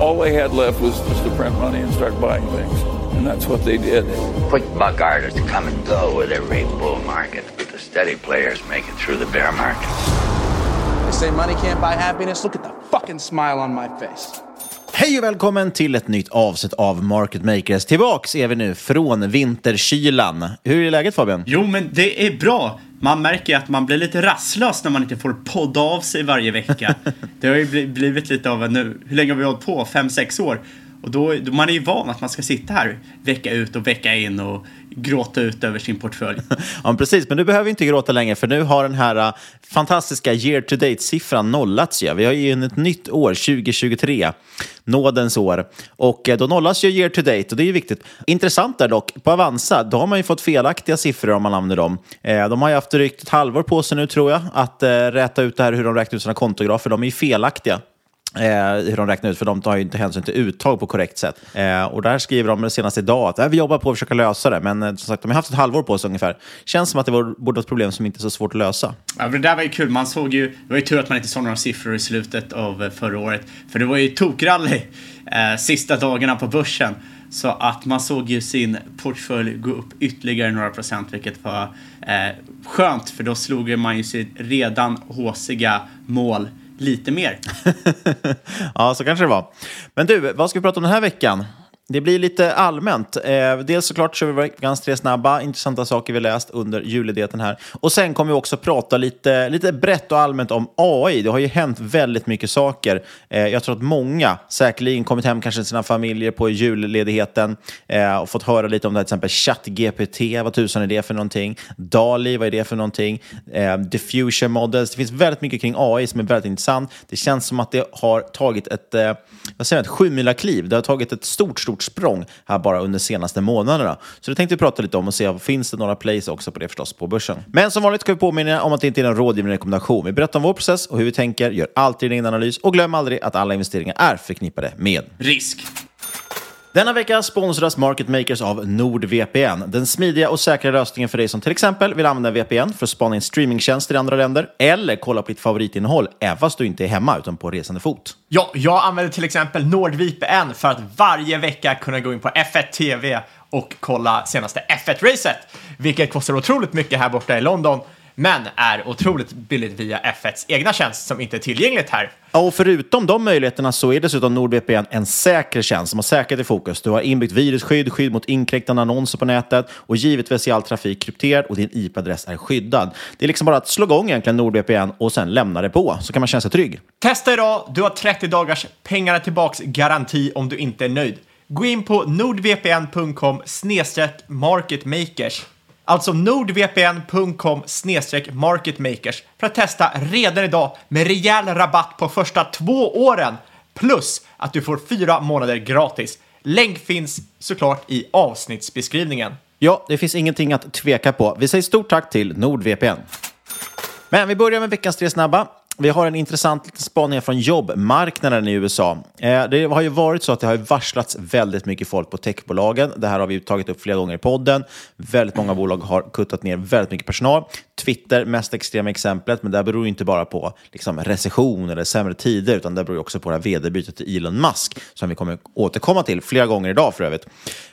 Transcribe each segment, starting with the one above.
All they had left was just to print money and start buying things. And that's what they did. Quick buck artists come and go with every bull market, but the steady players make it through the bear market. They say money can't buy happiness. Look at the fucking smile on my face. Hej och välkommen till ett nytt avsnitt av Market Makers. Tillbaks är vi nu från vinterkylan. Hur är läget Fabian? Jo, men det är bra. Man märker att man blir lite rastlös när man inte får podda av sig varje vecka. det har ju blivit lite av en nu, hur länge har vi hållit på? Fem, sex år. Och då, då man är ju van att man ska sitta här vecka ut och vecka in och gråta ut över sin portfölj. ja, precis. Men du behöver inte gråta längre för nu har den här uh, fantastiska year to date-siffran nollats. Ja. Vi har ju ett nytt år, 2023, nådens år. Och uh, då nollas ju year to date och det är ju viktigt. Intressant där dock, på Avanza, då har man ju fått felaktiga siffror om man använder dem. Uh, de har ju haft drygt ett halvår på sig nu tror jag att räta ut det här hur de räknar ut sina kontografer. De är ju felaktiga. Eh, hur de räknar ut, för de tar ju inte hänsyn till uttag på korrekt sätt. Eh, och där skriver de senast idag att äh, vi jobbar på att försöka lösa det, men eh, som sagt, de har haft ett halvår på sig ungefär. Känns som att det var, borde vara ett problem som inte är så svårt att lösa. Ja, det där var ju kul. Man såg ju, det var ju tur att man inte såg några siffror i slutet av eh, förra året, för det var ju tokrally eh, sista dagarna på börsen. Så att man såg ju sin portfölj gå upp ytterligare några procent, vilket var eh, skönt, för då slog man ju sitt redan håsiga mål lite mer. ja, så kanske det var. Men du, vad ska vi prata om den här veckan? Det blir lite allmänt. Eh, dels såklart kör vi veckans tre snabba, intressanta saker vi läst under julledigheten här. Och sen kommer vi också prata lite, lite brett och allmänt om AI. Det har ju hänt väldigt mycket saker. Eh, jag tror att många säkerligen kommit hem kanske till sina familjer på julledigheten eh, och fått höra lite om det här, till exempel ChatGPT, vad tusan är det för någonting? DALI, vad är det för någonting? Eh, diffusion models. Det finns väldigt mycket kring AI som är väldigt intressant. Det känns som att det har tagit ett, eh, vad säger jag, ett sju kliv. Det har tagit ett stort, stort stort språng här bara under de senaste månaderna. Så det tänkte vi prata lite om och se, finns det några plays också på det förstås på börsen? Men som vanligt ska vi påminna om att det inte är en rådgivande rekommendation. Vi berättar om vår process och hur vi tänker, gör alltid din egen analys och glöm aldrig att alla investeringar är förknippade med risk. Denna vecka sponsras Market Makers av NordVPN, den smidiga och säkra lösningen för dig som till exempel vill använda VPN för att spana in streamingtjänster i andra länder eller kolla på ditt favoritinnehåll även fast du inte är hemma utan på resande fot. Ja, jag använder till exempel NordVPN för att varje vecka kunna gå in på F1 TV och kolla senaste F1-racet, vilket kostar otroligt mycket här borta i London men är otroligt billigt via F1s egna tjänst som inte är tillgängligt här. Och förutom de möjligheterna så är dessutom NordVPN en säker tjänst som har säkerhet i fokus. Du har inbyggt virusskydd, skydd mot inkräktande annonser på nätet och givetvis är all trafik krypterad och din IP-adress är skyddad. Det är liksom bara att slå igång egentligen NordVPN och sen lämna det på så kan man känna sig trygg. Testa idag, du har 30 dagars pengarna tillbaks garanti om du inte är nöjd. Gå in på nordvpn.com marketmakers Alltså nordvpn.com marketmakers för att testa redan idag med rejäl rabatt på första två åren. Plus att du får fyra månader gratis. Länk finns såklart i avsnittsbeskrivningen. Ja, det finns ingenting att tveka på. Vi säger stort tack till NordVPN. Men vi börjar med veckans tre snabba. Vi har en intressant liten spaning från jobbmarknaden i USA. Eh, det har ju varit så att det har varslats väldigt mycket folk på techbolagen. Det här har vi tagit upp flera gånger i podden. Väldigt många bolag har kuttat ner väldigt mycket personal. Twitter, mest extrema exemplet, men det beror inte bara på liksom, recession eller sämre tider, utan det beror också på det här vd-bytet till Elon Musk, som vi kommer återkomma till flera gånger idag för övrigt.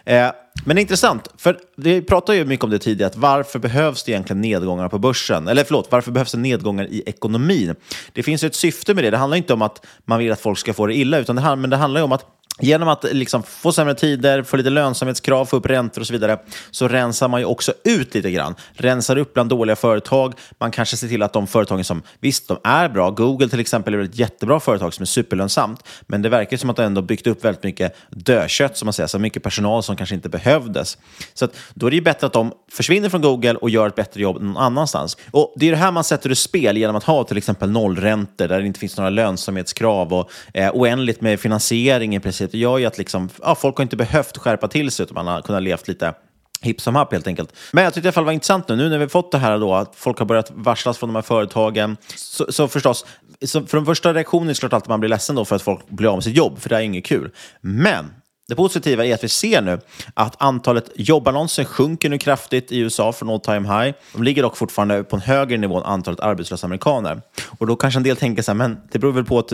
Eh, men det är intressant, för vi pratade ju mycket om det tidigare, att varför behövs det egentligen nedgångar på börsen? Eller förlåt, varför behövs det nedgångar i ekonomin? Det finns ju ett syfte med det. Det handlar inte om att man vill att folk ska få det illa, utan det, men det handlar ju om att Genom att liksom få sämre tider, få lite lönsamhetskrav, få upp räntor och så vidare, så rensar man ju också ut lite grann. Rensar upp bland dåliga företag. Man kanske ser till att de företagen som, visst, de är bra. Google till exempel är ett jättebra företag som är superlönsamt, men det verkar som att de ändå byggt upp väldigt mycket dödkött, som man säger, så mycket personal som kanske inte behövdes. Så att, då är det ju bättre att de försvinner från Google och gör ett bättre jobb någon annanstans. Och Det är det här man sätter ur spel genom att ha till exempel nollräntor, där det inte finns några lönsamhetskrav och eh, oändligt med finansiering i princip det gör ju att liksom, ja, folk har inte behövt skärpa till sig, utan man har kunnat leva lite hipp som happ helt enkelt. Men jag tyckte i alla fall var intressant nu, nu när vi fått det här då, att folk har börjat varslas från de här företagen. Så, så förstås, så för den första reaktionen är det klart att man blir ledsen då för att folk blir av med sitt jobb, för det är inget kul. Men det positiva är att vi ser nu att antalet jobbannonser sjunker nu kraftigt i USA från all time high. De ligger dock fortfarande på en högre nivå än antalet arbetslösa amerikaner. Och då kanske en del tänker så här, men det beror väl på att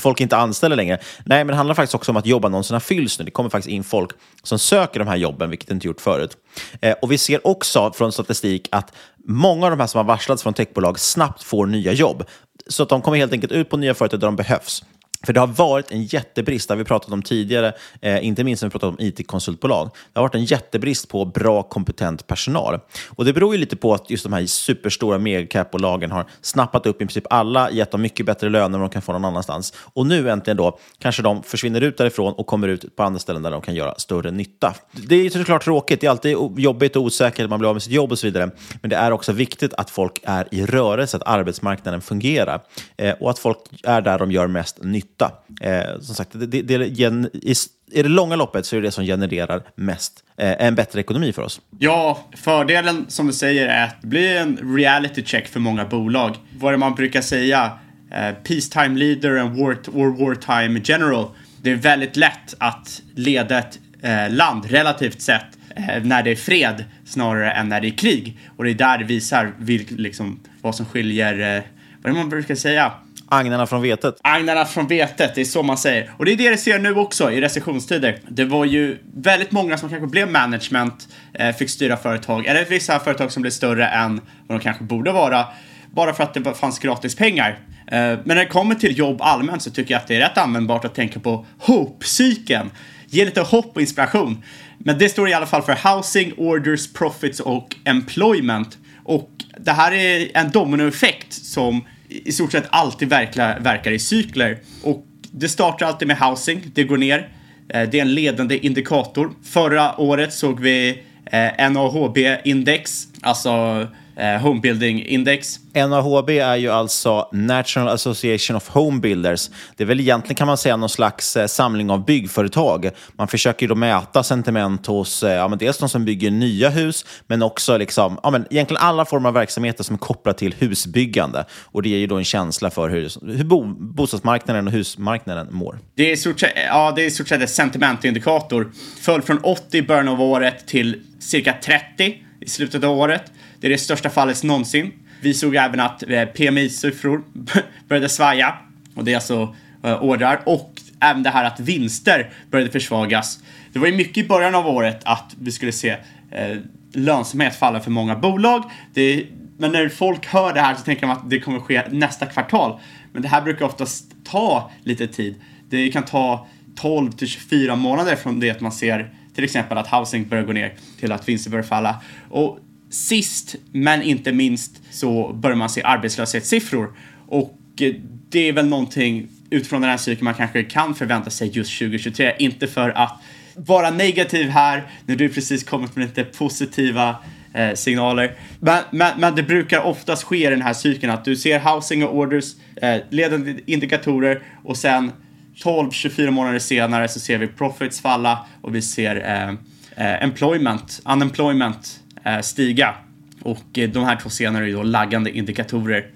folk inte anställer längre. Nej, men det handlar faktiskt också om att jobbannonserna fylls nu. Det kommer faktiskt in folk som söker de här jobben, vilket inte gjort förut. Eh, och vi ser också från statistik att många av de här som har varslats från techbolag snabbt får nya jobb. Så att de kommer helt enkelt ut på nya företag där de behövs. För det har varit en jättebrist, det har vi pratat om tidigare, eh, inte minst när vi pratat om it-konsultbolag. Det har varit en jättebrist på bra, kompetent personal. Och Det beror ju lite på att just de här superstora megacap-bolagen har snappat upp i princip alla, gett dem mycket bättre löner än de kan få någon annanstans. Och nu äntligen då kanske de försvinner ut därifrån och kommer ut på andra ställen där de kan göra större nytta. Det är såklart tråkigt, det är alltid jobbigt och osäkert, man blir av med sitt jobb och så vidare. Men det är också viktigt att folk är i rörelse, att arbetsmarknaden fungerar eh, och att folk är där de gör mest nytta nytta. Eh, som sagt, det, det, det, i, i det långa loppet så är det det som genererar mest eh, en bättre ekonomi för oss. Ja, fördelen som du säger är att det blir en reality check för många bolag. Vad är det man brukar säga? Eh, peacetime leader and war, or wartime general. Det är väldigt lätt att leda ett eh, land relativt sett eh, när det är fred snarare än när det är krig. Och det är där det visar vilk, liksom, vad som skiljer, eh, vad är det man brukar säga? Agnarna från vetet. Agnarna från vetet, det är så man säger. Och det är det det ser nu också i recessionstider. Det var ju väldigt många som kanske blev management, eh, fick styra företag, eller vissa företag som blev större än vad de kanske borde vara, bara för att det fanns gratis pengar. Eh, men när det kommer till jobb allmänt så tycker jag att det är rätt användbart att tänka på hope-psyken. Ge lite hopp och inspiration. Men det står i alla fall för housing, orders, profits och employment. Och det här är en dominoeffekt som i stort sett alltid verkar, verkar i cykler. Och det startar alltid med housing, det går ner. Eh, det är en ledande indikator. Förra året såg vi eh, NAHB-index, alltså eh, Homebuilding Index. NAHB är ju alltså National Association of Home Builders. Det är väl egentligen kan man säga någon slags eh, samling av byggföretag. Man försöker ju då mäta sentiment hos eh, ja, men dels de som bygger nya hus, men också liksom, ja, men egentligen alla former av verksamheter som är kopplade till husbyggande. Och det ger ju då en känsla för hur, hur bo, bostadsmarknaden och husmarknaden mår. Det är i stort sett, ja, det är stort sett en sentimentindikator. Föll från 80 i början av året till cirka 30 i slutet av året. Det är det största fallet någonsin. Vi såg även att eh, PMI-siffror började svaja. Och det är alltså eh, ordrar. Och även det här att vinster började försvagas. Det var ju mycket i början av året att vi skulle se eh, lönsamhet falla för många bolag. Det, men när folk hör det här så tänker de att det kommer ske nästa kvartal. Men det här brukar oftast ta lite tid. Det kan ta 12 till 24 månader från det att man ser till exempel att housing börjar gå ner till att vinster börjar falla. Och sist men inte minst så börjar man se arbetslöshetssiffror och eh, det är väl någonting utifrån den här cykeln man kanske kan förvänta sig just 2023. Inte för att vara negativ här när du precis kommit med lite positiva eh, signaler. Men, men, men, det brukar oftast ske i den här cykeln att du ser housing och orders, eh, ledande indikatorer och sen 12-24 månader senare så ser vi profits falla och vi ser eh, eh employment, unemployment Eh, stiga. Och eh, de här två scenerna är ju då laggande indikatorer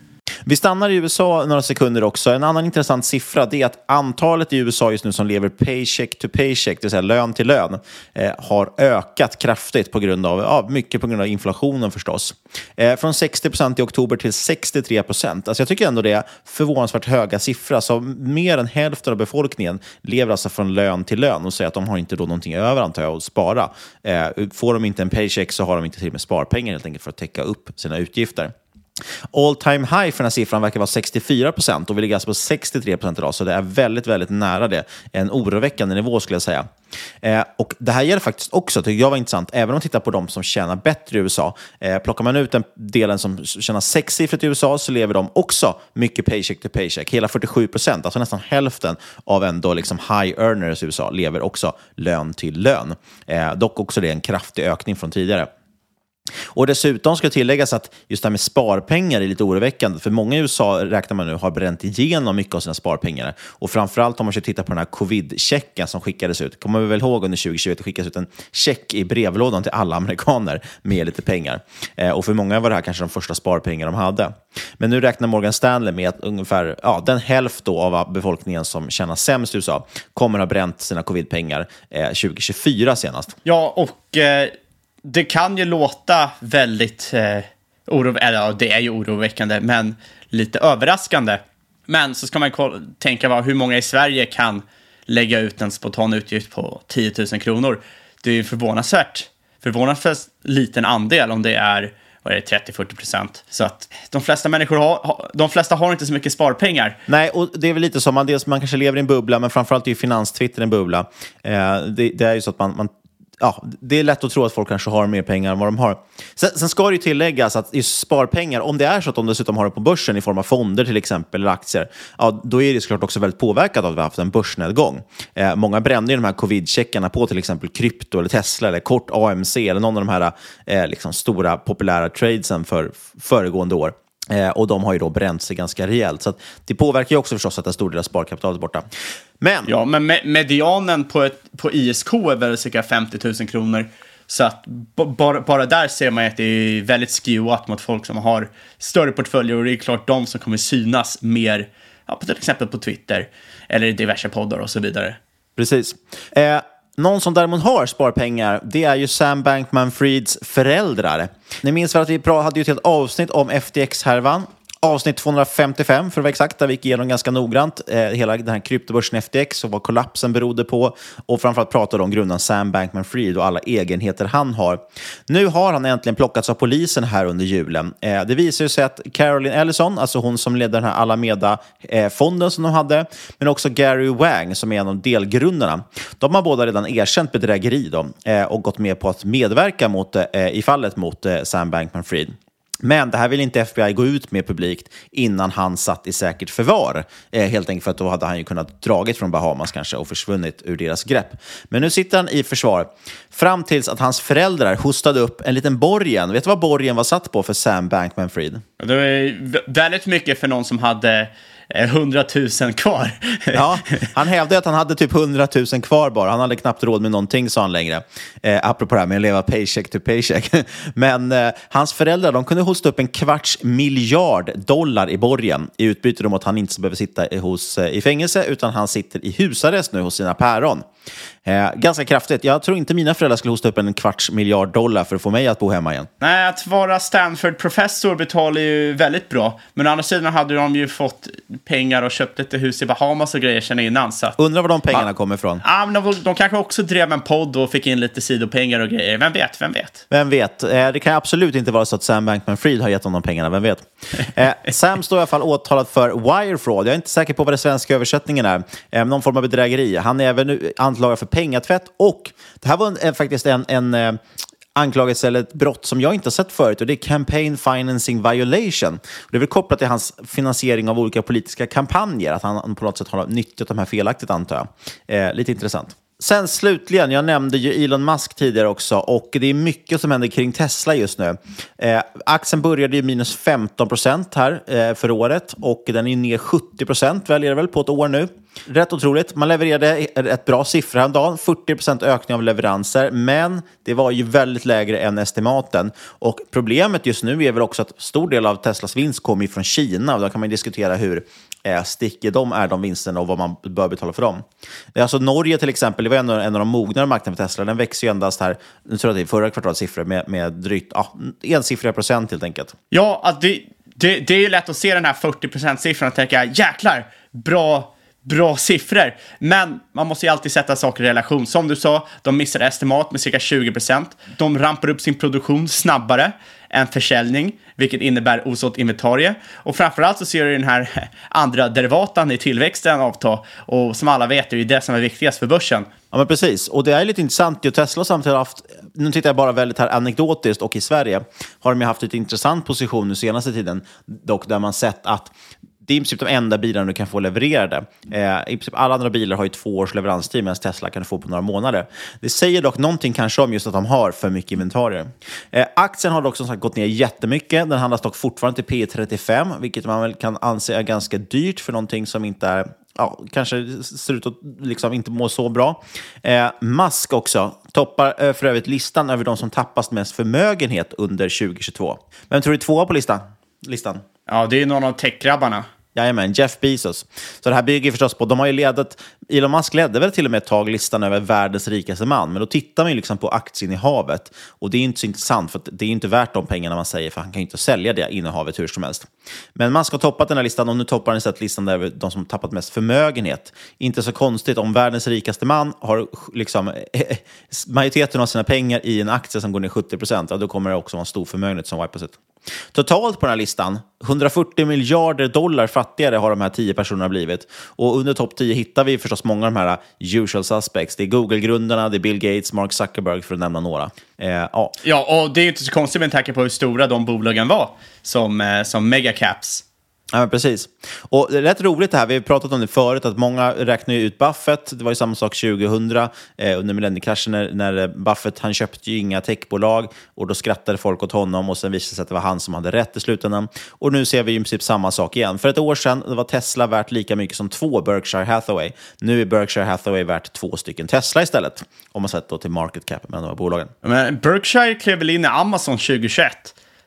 vi stannar i USA några sekunder också. En annan intressant siffra är att antalet i USA just nu som lever paycheck to paycheck, det vill säga lön till lön, eh, har ökat kraftigt på grund av, ja, mycket på grund av inflationen förstås. Eh, från 60 procent i oktober till 63 procent. Alltså jag tycker ändå det är förvånansvärt höga siffror. Alltså mer än hälften av befolkningen lever alltså från lön till lön och säger att de har inte då någonting över antar jag att spara. Eh, får de inte en paycheck så har de inte till och med sparpengar helt enkelt för att täcka upp sina utgifter. All time high för den här siffran verkar vara 64 procent och vi ligger alltså på 63 procent idag, så det är väldigt, väldigt nära det. En oroväckande nivå skulle jag säga. Eh, och Det här gäller faktiskt också, tycker jag var intressant, även om man tittar på de som tjänar bättre i USA. Eh, plockar man ut den delen som tjänar sexsiffrigt i USA så lever de också mycket paycheck to paycheck. Hela 47 procent, alltså nästan hälften av ändå liksom high earners i USA lever också lön till lön. Eh, dock också det är en kraftig ökning från tidigare. Och dessutom ska tilläggas att just det här med sparpengar är lite oroväckande, för många i USA räknar man nu har bränt igenom mycket av sina sparpengar. Och framförallt om man ska titta på den här covid-checken som skickades ut. Kommer vi väl ihåg under 2020 att det skickades ut en check i brevlådan till alla amerikaner med lite pengar. Eh, och för många var det här kanske de första sparpengar de hade. Men nu räknar Morgan Stanley med att ungefär ja, den hälft av befolkningen som tjänar sämst i USA kommer ha bränt sina covidpengar eh, 2024 senast. Ja, och eh det kan ju låta väldigt eh, oro, eller ja, det är ju oroväckande, men lite överraskande. Men så ska man tänka på hur många i Sverige kan lägga ut en spontan utgift på 10 000 kronor. Det är ju förvånansvärt, förvånansvärt liten andel om det är 30-40 procent. Så att de flesta människor har, de flesta har inte så mycket sparpengar. Nej, och det är väl lite så. man, dels man kanske lever i en bubbla, men framförallt är ju finanstwitter en bubbla. Eh, det, det, är ju så att man, man ja, det är lätt att tro att folk kanske har mer pengar än vad de har. Sen, sen ska det ju tilläggas att sparpengar, om det är så att de dessutom har det på börsen i form av fonder till exempel, eller aktier, ja, då är det såklart också väldigt påverkat av att vi har haft en börsnedgång. Eh, många brände ju de här covid-checkarna på till exempel krypto, eller Tesla, eller kort AMC, eller någon av de här eh, liksom stora populära tradesen för föregående år. Eh, och de har ju då bränt sig ganska rejält. Så det påverkar ju också förstås att en stor del av sparkapitalet är borta. Men... Ja, men me medianen på, ett, på ISK är väl cirka 50 000 kronor. Så att bara, bara där ser man att det är väldigt skewat mot folk som har större portföljer och det är klart de som kommer synas mer, ja, till exempel på Twitter eller i diverse poddar och så vidare. Precis. Eh, någon som däremot har sparpengar, det är ju Sam Bankman-Frieds föräldrar. Ni minns väl att vi hade ett helt avsnitt om FTX-härvan avsnitt 255 för att vara exakt, där vi gick igenom ganska noggrant eh, hela den här kryptobörsen FTX och vad kollapsen berodde på och framförallt pratade om grundaren Sam Bankman-Fried och alla egenheter han har. Nu har han äntligen plockats av polisen här under julen. Eh, det visar sig att Caroline Ellison, alltså hon som ledde den här Alameda-fonden eh, som de hade, men också Gary Wang som är en av delgrundarna, de har båda redan erkänt bedrägeri då, eh, och gått med på att medverka mot, eh, i fallet mot eh, Sam Bankman-Fried. Men det här vill inte FBI gå ut med publikt innan han satt i säkert förvar. Eh, helt enkelt för att då hade han ju kunnat dragit från Bahamas kanske och försvunnit ur deras grepp. Men nu sitter han i försvar fram tills att hans föräldrar hostade upp en liten borgen. Vet du vad borgen var satt på för Sam Bankman-Fried? Det var väldigt mycket för någon som hade Eh, 100 000 kvar. ja, han hävdade att han hade typ 100 000 kvar bara. Han hade knappt råd med någonting, sa han längre. Eh, apropå det här med att leva paycheck to paycheck. Men eh, hans föräldrar de kunde hosta upp en kvarts miljard dollar i borgen i utbyte mot att han inte behöver sitta hos, eh, i fängelse, utan han sitter i husarrest nu hos sina päron. Eh, ganska kraftigt. Jag tror inte mina föräldrar skulle hosta upp en kvarts miljard dollar för att få mig att bo hemma igen. Nej, att vara Stanford-professor betalar ju väldigt bra. Men å andra sidan hade de ju fått pengar och köpt ett hus i Bahamas och grejer sen innan. Så. Undrar var de pengarna ja. kommer ifrån? Ja, men de, de kanske också drev en podd och fick in lite sidopengar och grejer. Vem vet? Vem vet? Vem vet? Eh, det kan absolut inte vara så att Sam Bankman-Fried har gett honom pengarna. Vem vet? Eh, Sam står i alla fall åtalad för wire fraud. Jag är inte säker på vad den svenska översättningen är. Eh, någon form av bedrägeri. Han är även anklagad för pengatvätt och det här var en, en, faktiskt en, en eh, anklagelse eller ett brott som jag inte har sett förut och det är Campaign Financing Violation. Det är väl kopplat till hans finansiering av olika politiska kampanjer, att han på något sätt har nyttjat de här felaktigt antar jag. Eh, lite intressant. Sen slutligen, jag nämnde ju Elon Musk tidigare också och det är mycket som händer kring Tesla just nu. Eh, aktien började ju minus 15 procent här eh, för året och den är ner 70 procent, väljer det väl, på ett år nu. Rätt otroligt. Man levererade ett bra siffra häromdagen, 40 procent ökning av leveranser, men det var ju väldigt lägre än estimaten. Och problemet just nu är väl också att stor del av Teslas vinst kommer från Kina och då kan man diskutera hur eh, sticker de är de vinsterna och vad man bör betala för dem. Alltså Norge till exempel, det var en av, en av de mognare marknaderna för Tesla. Den växer ju endast här, nu tror jag det är förra kvartalets siffror, med, med drygt ja, ensiffriga procent helt enkelt. Ja, alltså det, det, det är ju lätt att se den här 40% siffran och tänka jäklar, bra bra siffror. Men man måste ju alltid sätta saker i relation. Som du sa, de missar estimat med cirka 20% De rampar upp sin produktion snabbare än försäljning, vilket innebär osålt inventarie. Och framförallt så ser du den här andra derivatan i tillväxten avta. Och som alla vet är det det som är viktigast för börsen. Ja, men precis. Och det är lite intressant. Ju Tesla samtidigt haft, nu tittar jag bara väldigt här anekdotiskt och i Sverige, har de ju haft lite intressant position nu senaste tiden, dock där man sett att det är i princip de enda bilarna du kan få levererade. Eh, I princip alla andra bilar har ju två års leveranstid medan Tesla kan få på några månader. Det säger dock någonting kanske om just att de har för mycket inventarier. Eh, aktien har dock som sagt gått ner jättemycket. Den handlas dock fortfarande till P35, vilket man väl kan anse är ganska dyrt för någonting som inte är ja, kanske ser ut att liksom inte må så bra. Eh, Musk också toppar eh, för övrigt listan över de som tappat mest förmögenhet under 2022. Vem tror du är tvåa på listan? listan? Ja, det är någon av techgrabbarna. Jajamän, Jeff Bezos. Så det här bygger förstås på, de har ju ledat, Elon Musk ledde väl till och med ett tag listan över världens rikaste man, men då tittar man ju liksom på aktieinnehavet och det är inte så intressant för det är inte värt de pengarna man säger för han kan ju inte sälja det innehavet hur som helst. Men Musk har toppat den här listan och nu toppar han istället listan över de som tappat mest förmögenhet. Inte så konstigt om världens rikaste man har liksom majoriteten av sina pengar i en aktie som går ner 70 procent, ja, då kommer det också vara en stor förmögenhet som wipas ut. Totalt på den här listan, 140 miljarder dollar fattigare har de här tio personerna blivit. Och under topp 10 hittar vi förstås många av de här eh, usual suspects. Det är Google-grundarna, det är Bill Gates, Mark Zuckerberg för att nämna några. Eh, ja. ja, och det är inte så konstigt med tanke på hur stora de bolagen var som, eh, som megacaps. Ja, men precis. Och det är rätt roligt det här, vi har pratat om det förut, att många räknar ut Buffett. Det var ju samma sak 2000 eh, under millenniekraschen när, när Buffett, han köpte ju inga techbolag och då skrattade folk åt honom och sen visade det sig att det var han som hade rätt i slutändan. Och nu ser vi i princip samma sak igen. För ett år sedan var Tesla värt lika mycket som två Berkshire Hathaway. Nu är Berkshire Hathaway värt två stycken Tesla istället, om man sett då till market cap med de här bolagen. Men Berkshire klev väl in i Amazon 2021,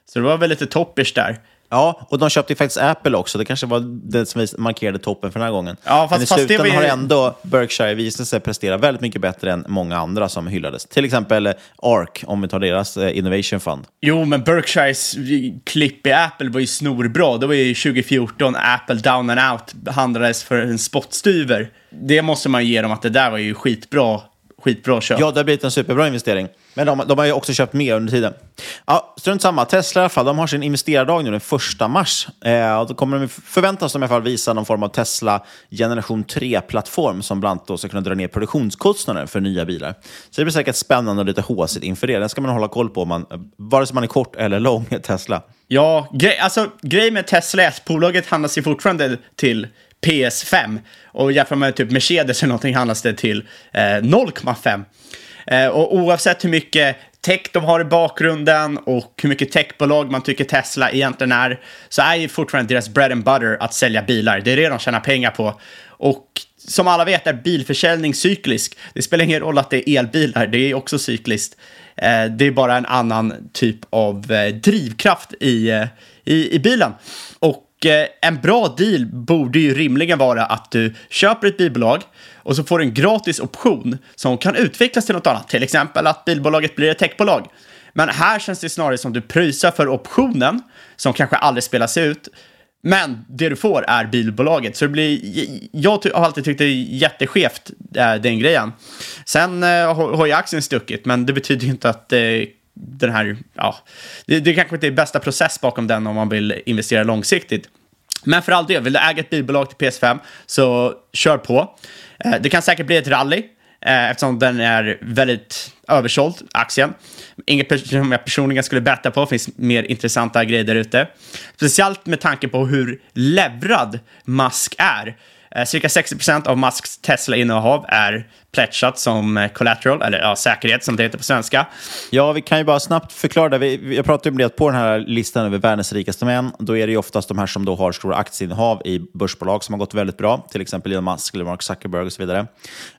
så det var väl lite toppish där. Ja, och de köpte ju faktiskt Apple också. Det kanske var det som markerade toppen för den här gången. Ja, fast, Men i fast slutändan var har ju... ändå Berkshire visat sig prestera väldigt mycket bättre än många andra som hyllades. Till exempel ARK, om vi tar deras eh, Innovation Fund. Jo, men Berkshires klipp i Apple var ju snorbra. Det var ju 2014, Apple down and out handlades för en spottstyver. Det måste man ge dem att det där var ju skitbra skitbra köp. Ja, det har blivit en superbra investering. Men de, de har ju också köpt mer under tiden. Ja, strunt samma. Tesla i alla fall, de har sin investerardag nu den första mars. Eh, och då kommer de förväntas de i alla fall visa någon form av Tesla generation 3-plattform som bland annat då ska kunna dra ner produktionskostnader för nya bilar. Så det blir säkert spännande och lite håsigt inför det. Den ska man hålla koll på, man, vare sig man är kort eller lång Tesla. Ja, grej, alltså grejen med Tesla är att bolaget handlas ju fortfarande till PS5 och jämför med typ Mercedes eller någonting handlas det till eh, 0,5. Eh, och oavsett hur mycket tech de har i bakgrunden och hur mycket techbolag man tycker Tesla egentligen är, så är ju fortfarande deras bread and butter att sälja bilar. Det är det de tjänar pengar på. Och som alla vet är bilförsäljning cyklisk. Det spelar ingen roll att det är elbilar, det är också cykliskt. Eh, det är bara en annan typ av eh, drivkraft i, eh, i, i bilen. Och Eh, en bra deal borde ju rimligen vara att du köper ett bilbolag och så får du en gratis option som kan utvecklas till något annat, till exempel att bilbolaget blir ett techbolag. Men här känns det snarare som du pröjsar för optionen som kanske aldrig spelas ut. Men det du får är bilbolaget, så det blir, jag har alltid tyckt det är jätteskevt, eh, den grejen. Sen eh, har ju aktien stuckit, men det betyder ju inte att den här, ja, det, det kanske inte är bästa process bakom den om man vill investera långsiktigt. Men för all del, vill du äga ett bilbolag till PS5 så kör på. Eh, det kan säkert bli ett rally eh, eftersom den är väldigt översåld, aktien. Inget som jag personligen skulle betta på, finns mer intressanta grejer där ute. Speciellt med tanke på hur levrad Musk är. Eh, cirka 60% av Musks Tesla-innehav är pledgat som eh, collateral, eller ja, säkerhet som det heter på svenska. Ja, vi kan ju bara snabbt förklara det. Vi, jag pratade om det att på den här listan över världens rikaste män, då är det ju oftast de här som då har stora aktieinnehav i börsbolag som har gått väldigt bra, till exempel Elon Musk eller Mark Zuckerberg och så vidare.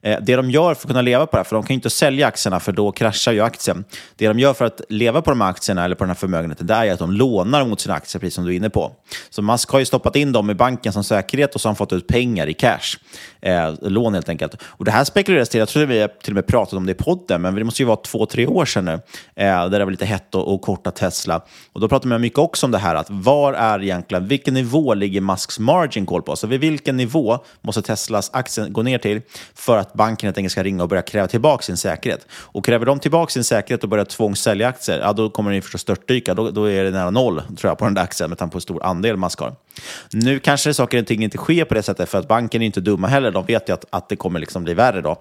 Eh, det de gör för att kunna leva på det här, för de kan ju inte sälja aktierna för då kraschar ju aktien. Det de gör för att leva på de här aktierna eller på den här förmögenheten, det är att de lånar mot sina aktier, precis som du är inne på. Så Musk har ju stoppat in dem i banken som säkerhet och så har han fått ut pengar i cash. Eh, lån helt enkelt. Och det här spekulerar spekuleras till, jag tror vi till och med pratat om det i podden, men det måste ju vara två, tre år sedan nu, eh, där det var lite hett och, och korta Tesla. Och då pratade man mycket också om det här, att var är egentligen, vilken nivå ligger Musks margin call på? Alltså vid vilken nivå måste Teslas aktie gå ner till för att banken helt enkelt ska ringa och börja kräva tillbaka sin säkerhet? Och kräver de tillbaka sin säkerhet och börjar tvångssälja aktier, ja, då kommer den förstås störtdyka. Då, då är det nära noll, tror jag, på den där aktien med tanke på hur stor andel Musk har. Nu kanske saker och ting inte sker på det sättet, för att banken är inte dumma heller. De vet ju att, att det kommer liksom bli värre då.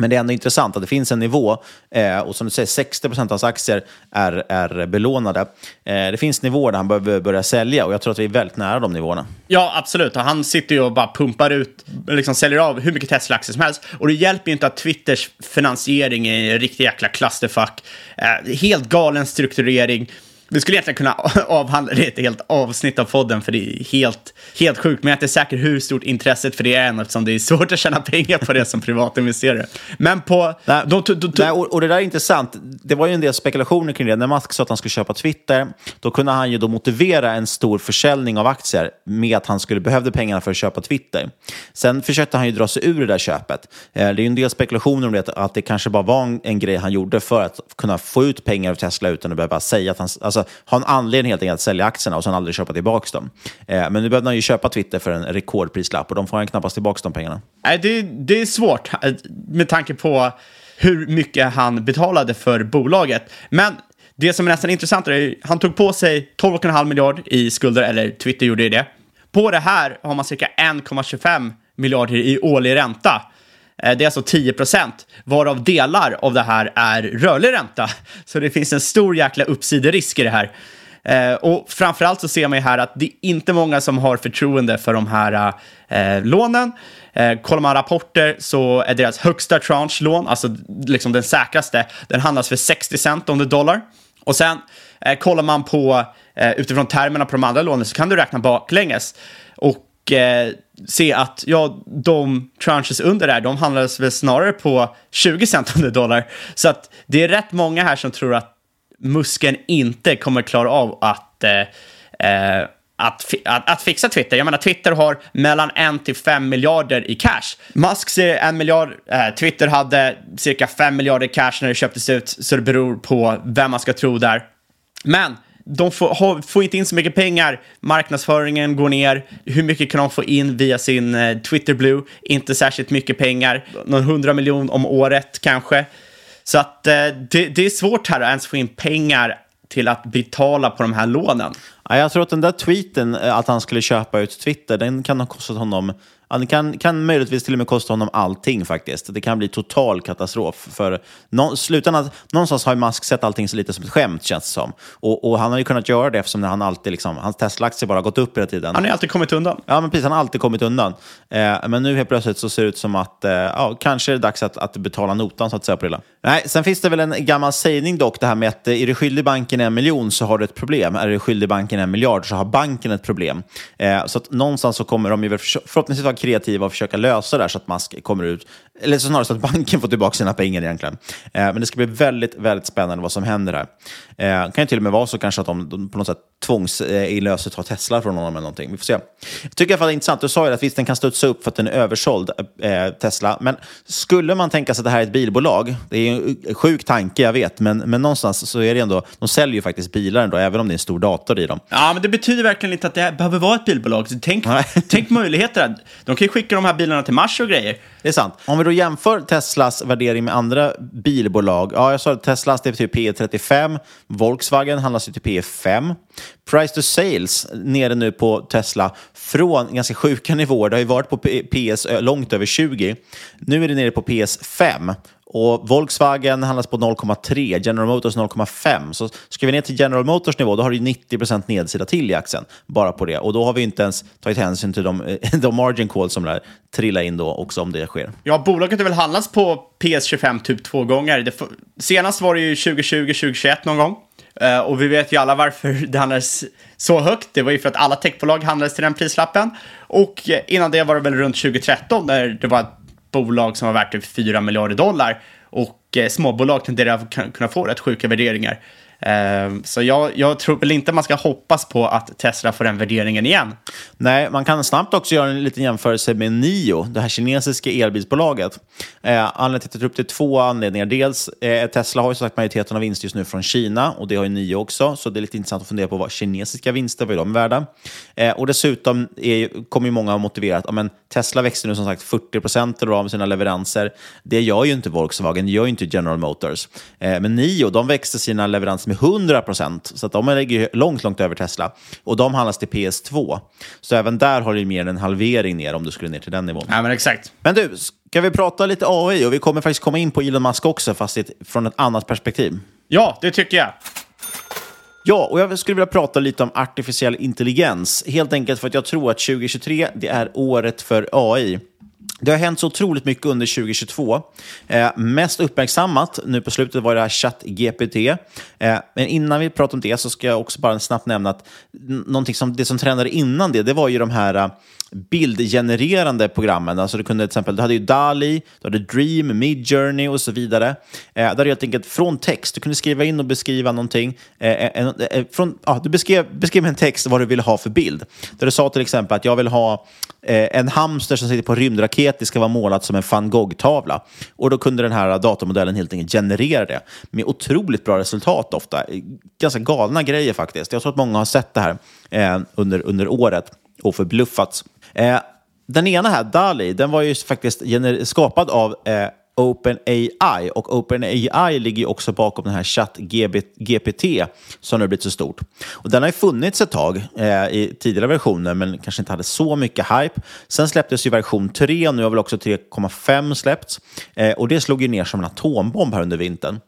Men det är ändå intressant att det finns en nivå, eh, och som du säger, 60 procent av hans aktier är, är belånade. Eh, det finns nivåer där han behöver börja sälja och jag tror att vi är väldigt nära de nivåerna. Ja, absolut. Och han sitter ju och bara pumpar ut, liksom säljer av hur mycket Tesla-aktier som helst. Och det hjälper ju inte att Twitters finansiering är en riktig jäkla clusterfuck. Eh, helt galen strukturering. Vi skulle egentligen kunna avhandla det i ett helt avsnitt av podden, för det är helt, helt sjukt. Men jag är inte säker hur stort intresset för det är än, eftersom det är svårt att tjäna pengar på det som privatinvesterare. Men på... Nej, de, de, de, nej, och, och, det där är intressant. Det var ju en del spekulationer kring det. När Musk sa att han skulle köpa Twitter, då kunde han ju då motivera en stor försäljning av aktier med att han skulle behövde pengarna för att köpa Twitter. Sen försökte han ju dra sig ur det där köpet. Eh, det är ju en del spekulationer om det, att det kanske bara var en, en grej han gjorde för att kunna få ut pengar av Tesla utan att behöva säga att han... Alltså, alltså, ha en anledning helt enkelt att sälja aktierna och sen aldrig köpa tillbaka dem. Eh, men nu behövde han ju köpa Twitter för en rekordprislapp och de får han knappast tillbaka de pengarna. Nej, det, det är svårt eh, med tanke på hur mycket han betalade för bolaget. Men det som är nästan intressantare är han tog på sig 12,5 miljard i skulder, eller Twitter gjorde ju det. På det här har man cirka 1,25 miljarder i årlig ränta. Eh, det är alltså 10 procent, varav delar av det här är rörlig ränta. Så det finns en stor jäkla uppsiderisk i det här. Eh, och framförallt så ser man ju här att det är inte många som har förtroende för de här eh, lånen. Eh, kollar man rapporter så är deras högsta tranche-lån, alltså liksom den säkraste, den handlas för 60 cent om the dollar. Och sen eh, kollar man på eh, utifrån termerna på de andra lånen så kan du räkna baklänges. Och eh, se att ja, de tranches under där, de handlades väl snarare på 20 cent under dollar. Så att det är rätt många här som tror att Musken inte kommer klara av att, eh, eh att, att, att, fixa Twitter. Jag menar, Twitter har mellan 1 till 5 miljarder i cash. Musk ser en miljard, eh, Twitter hade cirka 5 miljarder i cash när det köptes ut, så det beror på vem man ska tro där. Men de får, ha, får inte in så mycket pengar. Marknadsföringen går ner. Hur mycket kan de få in via sin eh, Twitter Blue? Inte särskilt mycket pengar. Någon hundra miljon om året kanske. Så att eh, det, det är svårt här att ens få in pengar till att betala på de här lånen. Ja, jag tror att den där tweeten, eh, att han skulle köpa ut Twitter, den kan ha kostat honom Ja, det kan, kan möjligtvis till och med kosta honom allting faktiskt. Det kan bli total katastrof. För nå, slutändan, någonstans har ju Musk sett allting så lite som ett skämt känns det som. Och, och han har ju kunnat göra det eftersom han alltid, liksom, hans Tesla-aktie bara gått upp hela tiden. Han har alltid kommit undan. Ja, men precis. Han har alltid kommit undan. Eh, men nu helt plötsligt så ser det ut som att eh, ja, kanske är det dags att, att betala notan så att säga på det Nej, sen finns det väl en gammal sägning dock, det här med att eh, är du skyldig banken en miljon så har du ett problem. Är du skyldig banken en miljard så har banken ett problem. Eh, så att någonstans så kommer de ju förhoppningsvis vara kreativa och försöka lösa det här så att man kommer ut, eller snarare så att banken får tillbaka sina pengar egentligen. Eh, men det ska bli väldigt, väldigt spännande vad som händer här. Eh, det kan ju till och med vara så kanske att de, de på något sätt tvångsinlöser tar Tesla från honom eller någonting. Vi får se. Jag tycker i alla fall det är intressant. Du sa ju att visst, den kan studsa upp för att den är översåld, eh, Tesla. Men skulle man tänka sig att det här är ett bilbolag, det är en sjuk tanke, jag vet, men, men någonstans så är det ändå, de säljer ju faktiskt bilar ändå, även om det är en stor dator i dem. Ja, men det betyder verkligen inte att det behöver vara ett bilbolag. Så tänk, tänk möjligheter. De kan ju skicka de här bilarna till Mars och grejer. Det är sant. Om vi då jämför Teslas värdering med andra bilbolag. Ja, jag sa att Teslas är typ P35, Volkswagen handlas ju till P5. Price to sales nere nu på Tesla från ganska sjuka nivåer. Det har ju varit på PS långt över 20. Nu är det nere på PS5. Och Volkswagen handlas på 0,3, General Motors 0,5. Så ska vi ner till General Motors nivå, då har du 90% nedsida till i aktien. Bara på det. Och då har vi inte ens tagit hänsyn till de, de margin calls som där trilla in då också om det sker. Ja, bolaget har väl handlats på PS25 typ två gånger. Det, senast var det ju 2020, 2021 någon gång. Uh, och vi vet ju alla varför det handlades så högt. Det var ju för att alla techbolag handlades till den prislappen. Och eh, innan det var det väl runt 2013 när det var bolag som var värt typ 4 miljarder dollar. Och eh, småbolag tenderar att kunna få rätt sjuka värderingar. Ehm, så jag, jag, tror väl inte man ska hoppas på att Tesla får den värderingen igen. Nej, man kan snabbt också göra en liten jämförelse med Nio, det här kinesiska elbilsbolaget. Eh, anledningen till att jag tar upp det är två anledningar. Dels, eh, Tesla har ju sagt majoriteten av vinster just nu från Kina och det har ju Nio också, så det är lite intressant att fundera på vad kinesiska vinster, vad är de värda? Eh, och dessutom är, kommer ju många att motivera att amen, Tesla växer nu som sagt 40 procent av sina leveranser. Det gör ju inte Volkswagen, det gör ju inte General Motors. Eh, men Nio, de växte sina leveranser med 100 procent. Så att de ligger långt, långt över Tesla. Och de handlas till PS2. Så även där har det mer än en halvering ner om du skulle ner till den nivån. Ja, men exakt. Men du, ska vi prata lite AI? Och vi kommer faktiskt komma in på Elon Musk också, fast från ett annat perspektiv. Ja, det tycker jag. Ja, och jag skulle vilja prata lite om artificiell intelligens. Helt enkelt för att jag tror att 2023 det är året för AI. Det har hänt så otroligt mycket under 2022. Eh, mest uppmärksammat nu på slutet var det här ChatGPT. Eh, men innan vi pratar om det så ska jag också bara snabbt nämna att någonting som, det som trendade innan det, det var ju de här eh, bildgenererande programmen. Alltså du, kunde till exempel, du hade ju DALI, du hade Dream, Midjourney och så vidare. Eh, där du helt enkelt från text, du kunde skriva in och beskriva någonting. Eh, eh en, eh, från, ah, du beskrev, beskrev en text vad du ville ha för bild. Där du sa till exempel att jag vill ha eh, en hamster som sitter på rymdraket, det ska vara målat som en van Gogh-tavla. Och då kunde den här datormodellen helt enkelt generera det med otroligt bra resultat ofta. Ganska galna grejer faktiskt. Jag tror att många har sett det här eh, under, under året och förbluffats. Eh, den ena här, DALI, den var ju faktiskt skapad av eh, OpenAI och OpenAI ligger också bakom den här ChatGPT som nu har blivit så stort. Och den har ju funnits ett tag eh, i tidigare versioner men kanske inte hade så mycket hype. Sen släpptes ju version 3 och nu har väl också 3,5 släppts. Eh, och det slog ju ner som en atombomb här under vintern.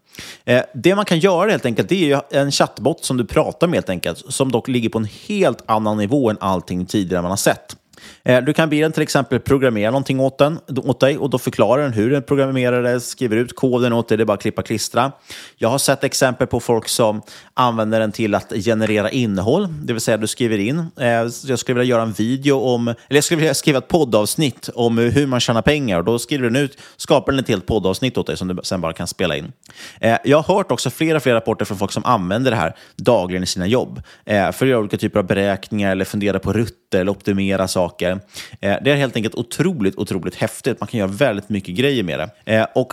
Eh, det man kan göra helt enkelt det är ju en chattbot som du pratar med helt enkelt som dock ligger på en helt annan nivå än allting tidigare man har sett. Eh, du kan be den till exempel programmera någonting åt, den, åt dig och då förklarar den hur den programmerar det, skriver ut koden åt dig, det är bara att klippa och klistra. Jag har sett exempel på folk som använder den till att generera innehåll, det vill säga du skriver in, eh, jag skulle vilja göra en video om, eller jag skulle vilja skriva ett poddavsnitt om hur man tjänar pengar och då skriver den ut, skapar den ett helt poddavsnitt åt dig som du sen bara kan spela in. Eh, jag har hört också flera, flera rapporter från folk som använder det här dagligen i sina jobb för att göra olika typer av beräkningar eller fundera på rutter eller optimera saker. Eh, det är helt enkelt otroligt, otroligt häftigt. Man kan göra väldigt mycket grejer med det. Eh, och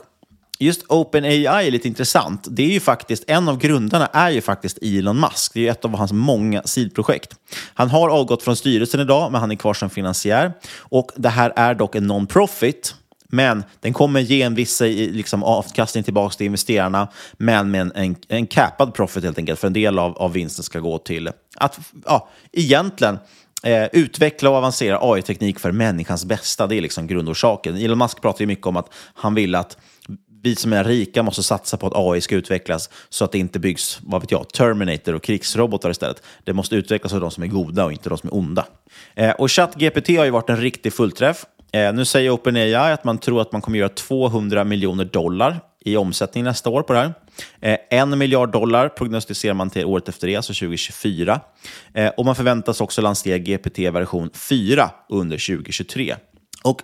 just OpenAI är lite intressant. Det är ju faktiskt, en av grundarna är ju faktiskt Elon Musk. Det är ju ett av hans många sidprojekt. Han har avgått från styrelsen idag, men han är kvar som finansiär. Och det här är dock en non-profit. Men den kommer ge en viss eh, liksom, avkastning tillbaka till investerarna, men med en, en, en capad profit helt enkelt. För en del av, av vinsten ska gå till att, ja, egentligen eh, utveckla och avancera AI-teknik för människans bästa. Det är liksom grundorsaken. Elon Musk pratar ju mycket om att han vill att vi som är rika måste satsa på att AI ska utvecklas så att det inte byggs, vad vet jag, Terminator och krigsrobotar istället. Det måste utvecklas av de som är goda och inte de som är onda. Eh, och ChatGPT har ju varit en riktig fullträff. Eh, nu säger OpenAI att man tror att man kommer göra 200 miljoner dollar i omsättning nästa år på det här. Eh, en miljard dollar prognostiserar man till året efter det, alltså 2024. Eh, och man förväntas också lansera GPT version 4 under 2023. Och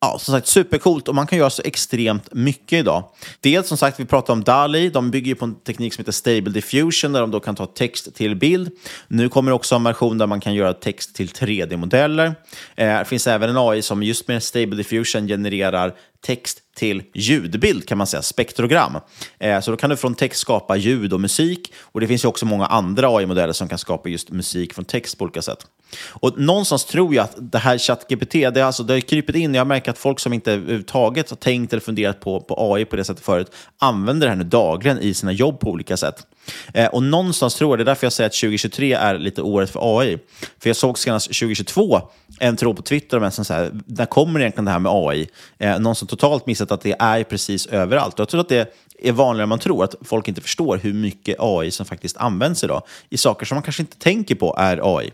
ja, som sagt, supercoolt och man kan göra så extremt mycket idag. Dels som sagt, vi pratar om DALI. De bygger på en teknik som heter Stable Diffusion där de då kan ta text till bild. Nu kommer också en version där man kan göra text till 3D-modeller. Eh, det finns även en AI som just med Stable Diffusion genererar text till ljudbild kan man säga, spektrogram. Eh, så då kan du från text skapa ljud och musik. Och det finns ju också många andra AI-modeller som kan skapa just musik från text på olika sätt. Och någonstans tror jag att det här ChatGPT, det, alltså, det har krypit in. Jag märker att folk som inte överhuvudtaget har tänkt eller funderat på, på AI på det sättet förut, använder det här nu dagligen i sina jobb på olika sätt. Eh, och någonstans tror jag, det är därför jag säger att 2023 är lite året för AI. För jag såg senast 2022 en tråd på Twitter om en som här, när kommer egentligen det här med AI? Eh, någon som totalt missat att det är precis överallt. Och jag tror att det är vanligare än man tror, att folk inte förstår hur mycket AI som faktiskt används idag i saker som man kanske inte tänker på är AI.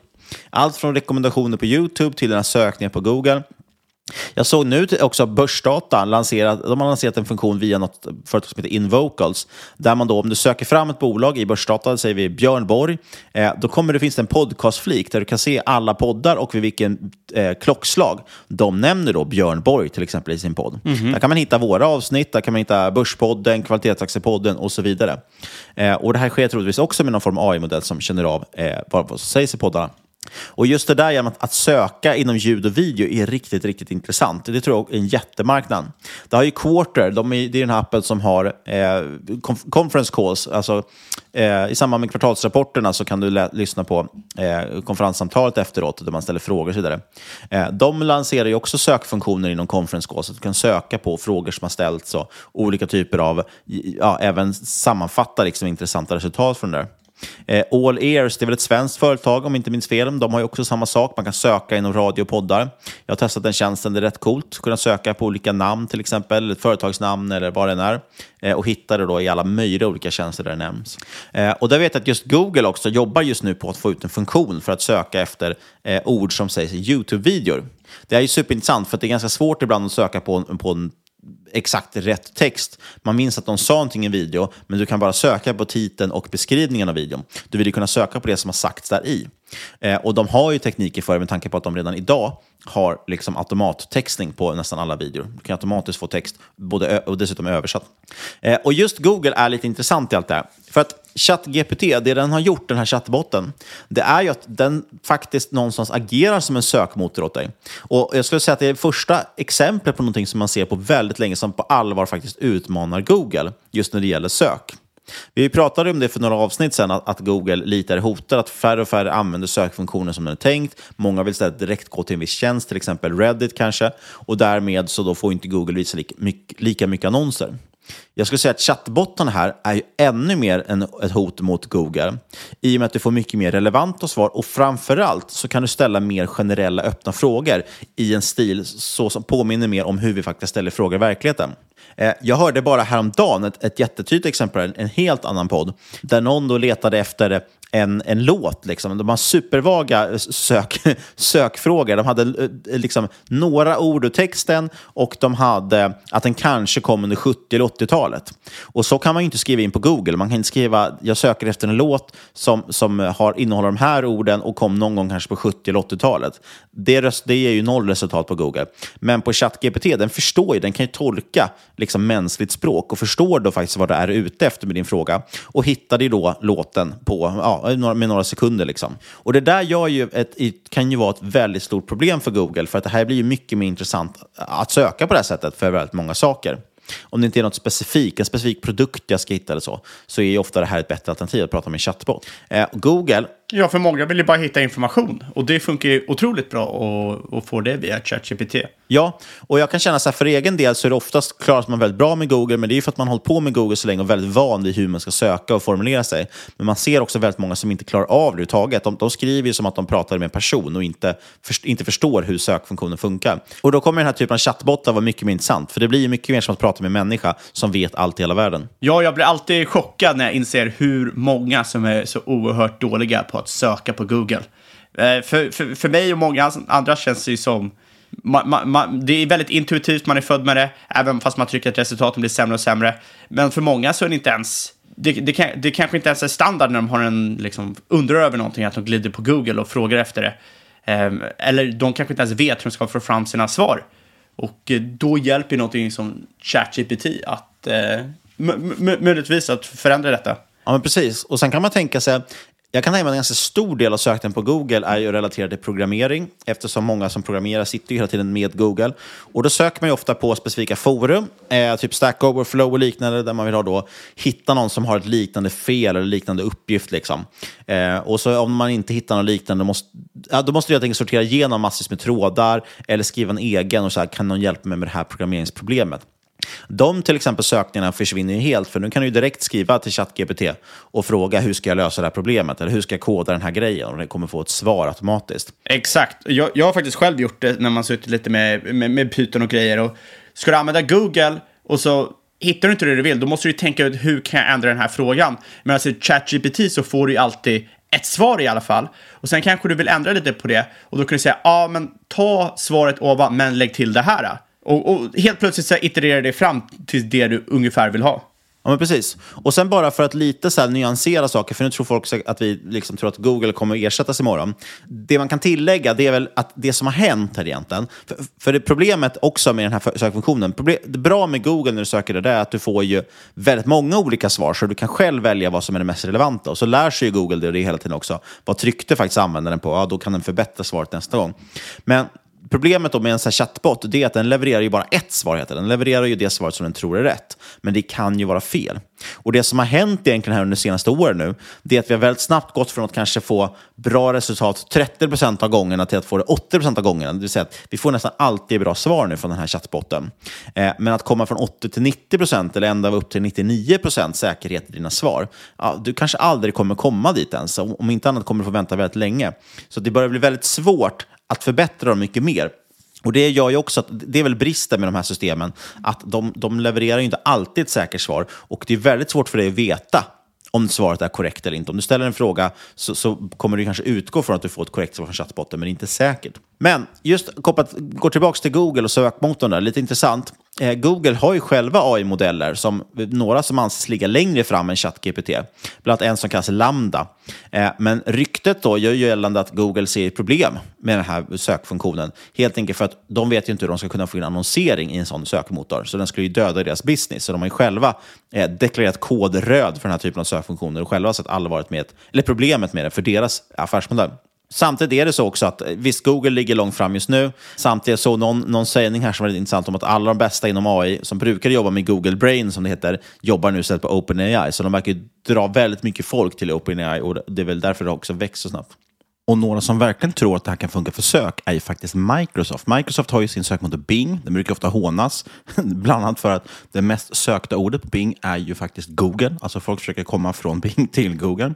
Allt från rekommendationer på YouTube till den sökningar på Google. Jag såg nu också Börsdata, lanserat, de har lanserat en funktion via något företag som heter Invocals, där man då om du söker fram ett bolag i Börsdata, säger vi Björn Borg, eh, då kommer det finnas en podcastflik där du kan se alla poddar och vid vilken eh, klockslag de nämner då Björn Borg till exempel i sin podd. Mm -hmm. Där kan man hitta våra avsnitt, där kan man hitta Börspodden, Kvalitetsaktiepodden och så vidare. Eh, och det här sker troligtvis också med någon form av AI-modell som känner av eh, vad som sägs i poddarna. Och just det där genom att, att, söka inom ljud och video är riktigt, riktigt intressant. Det tror jag är en jättemarknad. Det har ju Quarter, de är, det är den här appen som har eh, conference calls. Alltså, eh, I samband med kvartalsrapporterna så kan du lyssna på eh, konferenssamtalet efteråt där man ställer frågor och så vidare. Eh, de lanserar ju också sökfunktioner inom conference calls. Så att du kan söka på frågor som har ställts och olika typer av, ja, även sammanfatta liksom, intressanta resultat från det där. Eh, All Ears, det är väl ett svenskt företag om jag inte minns fel. De har ju också samma sak. Man kan söka inom radio och poddar. Jag har testat den tjänsten, det är rätt coolt. Kunna söka på olika namn till exempel, ett företagsnamn eller vad det än är. Eh, och hitta det då i alla möjliga olika tjänster där det nämns. Eh, och där vet jag att just Google också jobbar just nu på att få ut en funktion för att söka efter eh, ord som sägs i YouTube-videor. Det är ju superintressant för det är ganska svårt ibland att söka på, på en exakt rätt text. Man minns att de sa någonting i en video, men du kan bara söka på titeln och beskrivningen av videon. Du vill ju kunna söka på det som har sagts där i. Eh, och de har ju tekniker för det med tanke på att de redan idag har liksom automattextning på nästan alla videor. Du kan automatiskt få text både och dessutom översatt. Eh, och just Google är lite intressant i allt det här. För att ChatGPT, det den har gjort, den här chattbotten, det är ju att den faktiskt någonstans agerar som en sökmotor åt dig. Och jag skulle säga att det är första exemplet på någonting som man ser på väldigt länge som på allvar faktiskt utmanar Google, just när det gäller sök. Vi pratade om det för några avsnitt sedan, att, Google lite är hotad, att färre och färre använder sökfunktionen som den är tänkt. Många vill istället direkt gå till en viss tjänst, till exempel Reddit kanske, och därmed så då får inte Google visa lika mycket annonser. Jag skulle säga att chattbottarna här är ju ännu mer en, ett hot mot Google i och med att du får mycket mer relevanta svar och framförallt så kan du ställa mer generella öppna frågor i en stil så som påminner mer om hur vi faktiskt ställer frågor i verkligheten. Eh, jag hörde bara häromdagen ett, ett jättetydligt exempel, en helt annan podd, där någon då letade efter en, en låt. Liksom. De har supervaga eh, sök, sökfrågor. De hade eh, liksom, några ord ur texten och de hade att den kanske kom under 70 eller 80-talet. Och så kan man ju inte skriva in på Google. Man kan inte skriva jag söker efter en låt som, som har, innehåller de här orden och kom någon gång kanske på 70 eller 80-talet. Det, det ger ju noll resultat på Google. Men på ChatGPT, den förstår ju, den kan ju tolka liksom, mänskligt språk och förstår då faktiskt vad det är ute efter med din fråga och hittade ju då låten på ja, Eh, med några sekunder. Liksom. Och det där gör ju ett, kan ju vara ett väldigt stort problem för Google, för att det här blir ju mycket mer intressant att söka på det här sättet för väldigt många saker. Om det inte är något specifikt, en specifik produkt jag ska hitta eller så, så är ju ofta det här ett bättre alternativ att prata med en chatbot. Eh, Google Ja, för många vill ju bara hitta information. Och det funkar ju otroligt bra att, att få det via ChatGPT. Ja, och jag kan känna så här för egen del så är det oftast klarar man väldigt bra med Google, men det är ju för att man har hållit på med Google så länge och väldigt van vid hur man ska söka och formulera sig. Men man ser också väldigt många som inte klarar av det överhuvudtaget. De, de skriver ju som att de pratar med en person och inte, för, inte förstår hur sökfunktionen funkar. Och då kommer den här typen av chattbottar vara mycket mer intressant, för det blir ju mycket mer som att prata med en människa som vet allt i hela världen. Ja, jag blir alltid chockad när jag inser hur många som är så oerhört dåliga på att söka på Google. Eh, för, för, för mig och många andra känns det ju som man, man, man, det är väldigt intuitivt, man är född med det, även fast man tycker att resultaten blir sämre och sämre. Men för många så är det inte ens, det, det, kan, det kanske inte ens är standard när de har en, liksom, undrar över någonting, att de glider på Google och frågar efter det. Ehm, eller de kanske inte ens vet hur de ska få fram sina svar. Och eh, då hjälper någonting som ChatGPT att eh, möjligtvis att förändra detta. Ja, men precis. Och sen kan man tänka sig, jag kan tänka mig att en ganska stor del av sökningen på Google är ju relaterad till programmering, eftersom många som programmerar sitter ju hela tiden med Google. Och då söker man ju ofta på specifika forum, eh, typ Stack Overflow och liknande, där man vill ha då, hitta någon som har ett liknande fel eller liknande uppgift. Liksom. Eh, och så om man inte hittar något liknande, måste, ja, då måste du helt enkelt sortera igenom massvis med trådar eller skriva en egen och så här, kan någon hjälpa mig med det här programmeringsproblemet? De till exempel sökningarna försvinner ju helt, för nu kan du ju direkt skriva till ChatGPT och fråga hur ska jag lösa det här problemet eller hur ska jag koda den här grejen och det kommer få ett svar automatiskt. Exakt. Jag, jag har faktiskt själv gjort det när man suttit lite med, med, med Python och grejer. Och ska du använda Google och så hittar du inte det du vill, då måste du tänka ut hur kan jag ändra den här frågan. Men alltså i ChatGPT så får du ju alltid ett svar i alla fall. Och sen kanske du vill ändra lite på det och då kan du säga ja, ah, men ta svaret ovan, men lägg till det här. Och, och helt plötsligt så itererar det fram till det du ungefär vill ha. Ja, men precis. Och sen bara för att lite så här nyansera saker, för nu tror folk att vi liksom tror att Google kommer att ersättas imorgon. Det man kan tillägga det är väl att det som har hänt här egentligen, för, för det problemet också med den här sökfunktionen, problem, det bra med Google när du söker det där är att du får ju väldigt många olika svar, så du kan själv välja vad som är det mest relevanta. Och så lär sig ju Google det, det hela tiden också. Vad tryckte faktiskt användaren på? Ja, då kan den förbättra svaret nästa gång. Men Problemet då med en sån här chatbot det är att den levererar ju bara ett svar. Heter Den levererar ju det svaret som den tror är rätt. Men det kan ju vara fel. Och Det som har hänt egentligen här under de senaste åren nu, det är att vi har väldigt snabbt gått från att kanske få bra resultat 30 procent av gångerna till att få det 80 av gångerna. Det vill säga att vi får nästan alltid bra svar nu från den här chattbotten. Eh, men att komma från 80 till 90 procent eller ända upp till 99 procent säkerhet i dina svar, ja, du kanske aldrig kommer komma dit ens. Om inte annat kommer du få vänta väldigt länge. Så det börjar bli väldigt svårt att förbättra dem mycket mer. Och Det gör ju också att det är väl bristen med de här systemen, att de, de levererar ju inte alltid ett säkert svar och det är väldigt svårt för dig att veta om svaret är korrekt eller inte. Om du ställer en fråga så, så kommer du kanske utgå från att du får ett korrekt svar från chattbotten, men det är inte säkert. Men just kopplat, gå tillbaka till Google och sökmotorn där, lite intressant. Eh, Google har ju själva AI-modeller, som, några som anses ligga längre fram än ChatGPT. Bland annat en som kallas Lambda. Eh, men ryktet då gör ju gällande att Google ser ett problem med den här sökfunktionen. Helt enkelt för att de vet ju inte hur de ska kunna få in annonsering i en sån sökmotor. Så den skulle ju döda deras business. Så de har ju själva eh, deklarerat kod röd för den här typen av sökfunktioner och själva sett allvaret med, eller problemet med det för deras affärsmodell. Samtidigt är det så också att eh, visst, Google ligger långt fram just nu. Samtidigt såg någon, någon sägning här som var intressant om att alla de bästa inom AI som brukar jobba med Google Brain, som det heter, jobbar nu istället på OpenAI. Så de verkar dra väldigt mycket folk till OpenAI och det är väl därför det också växer så snabbt. Och några som verkligen tror att det här kan funka för sök är ju faktiskt Microsoft. Microsoft har ju sin sökmotor Bing. Den brukar ofta hånas, bland annat för att det mest sökta ordet på Bing är ju faktiskt Google. Alltså folk försöker komma från Bing till Google.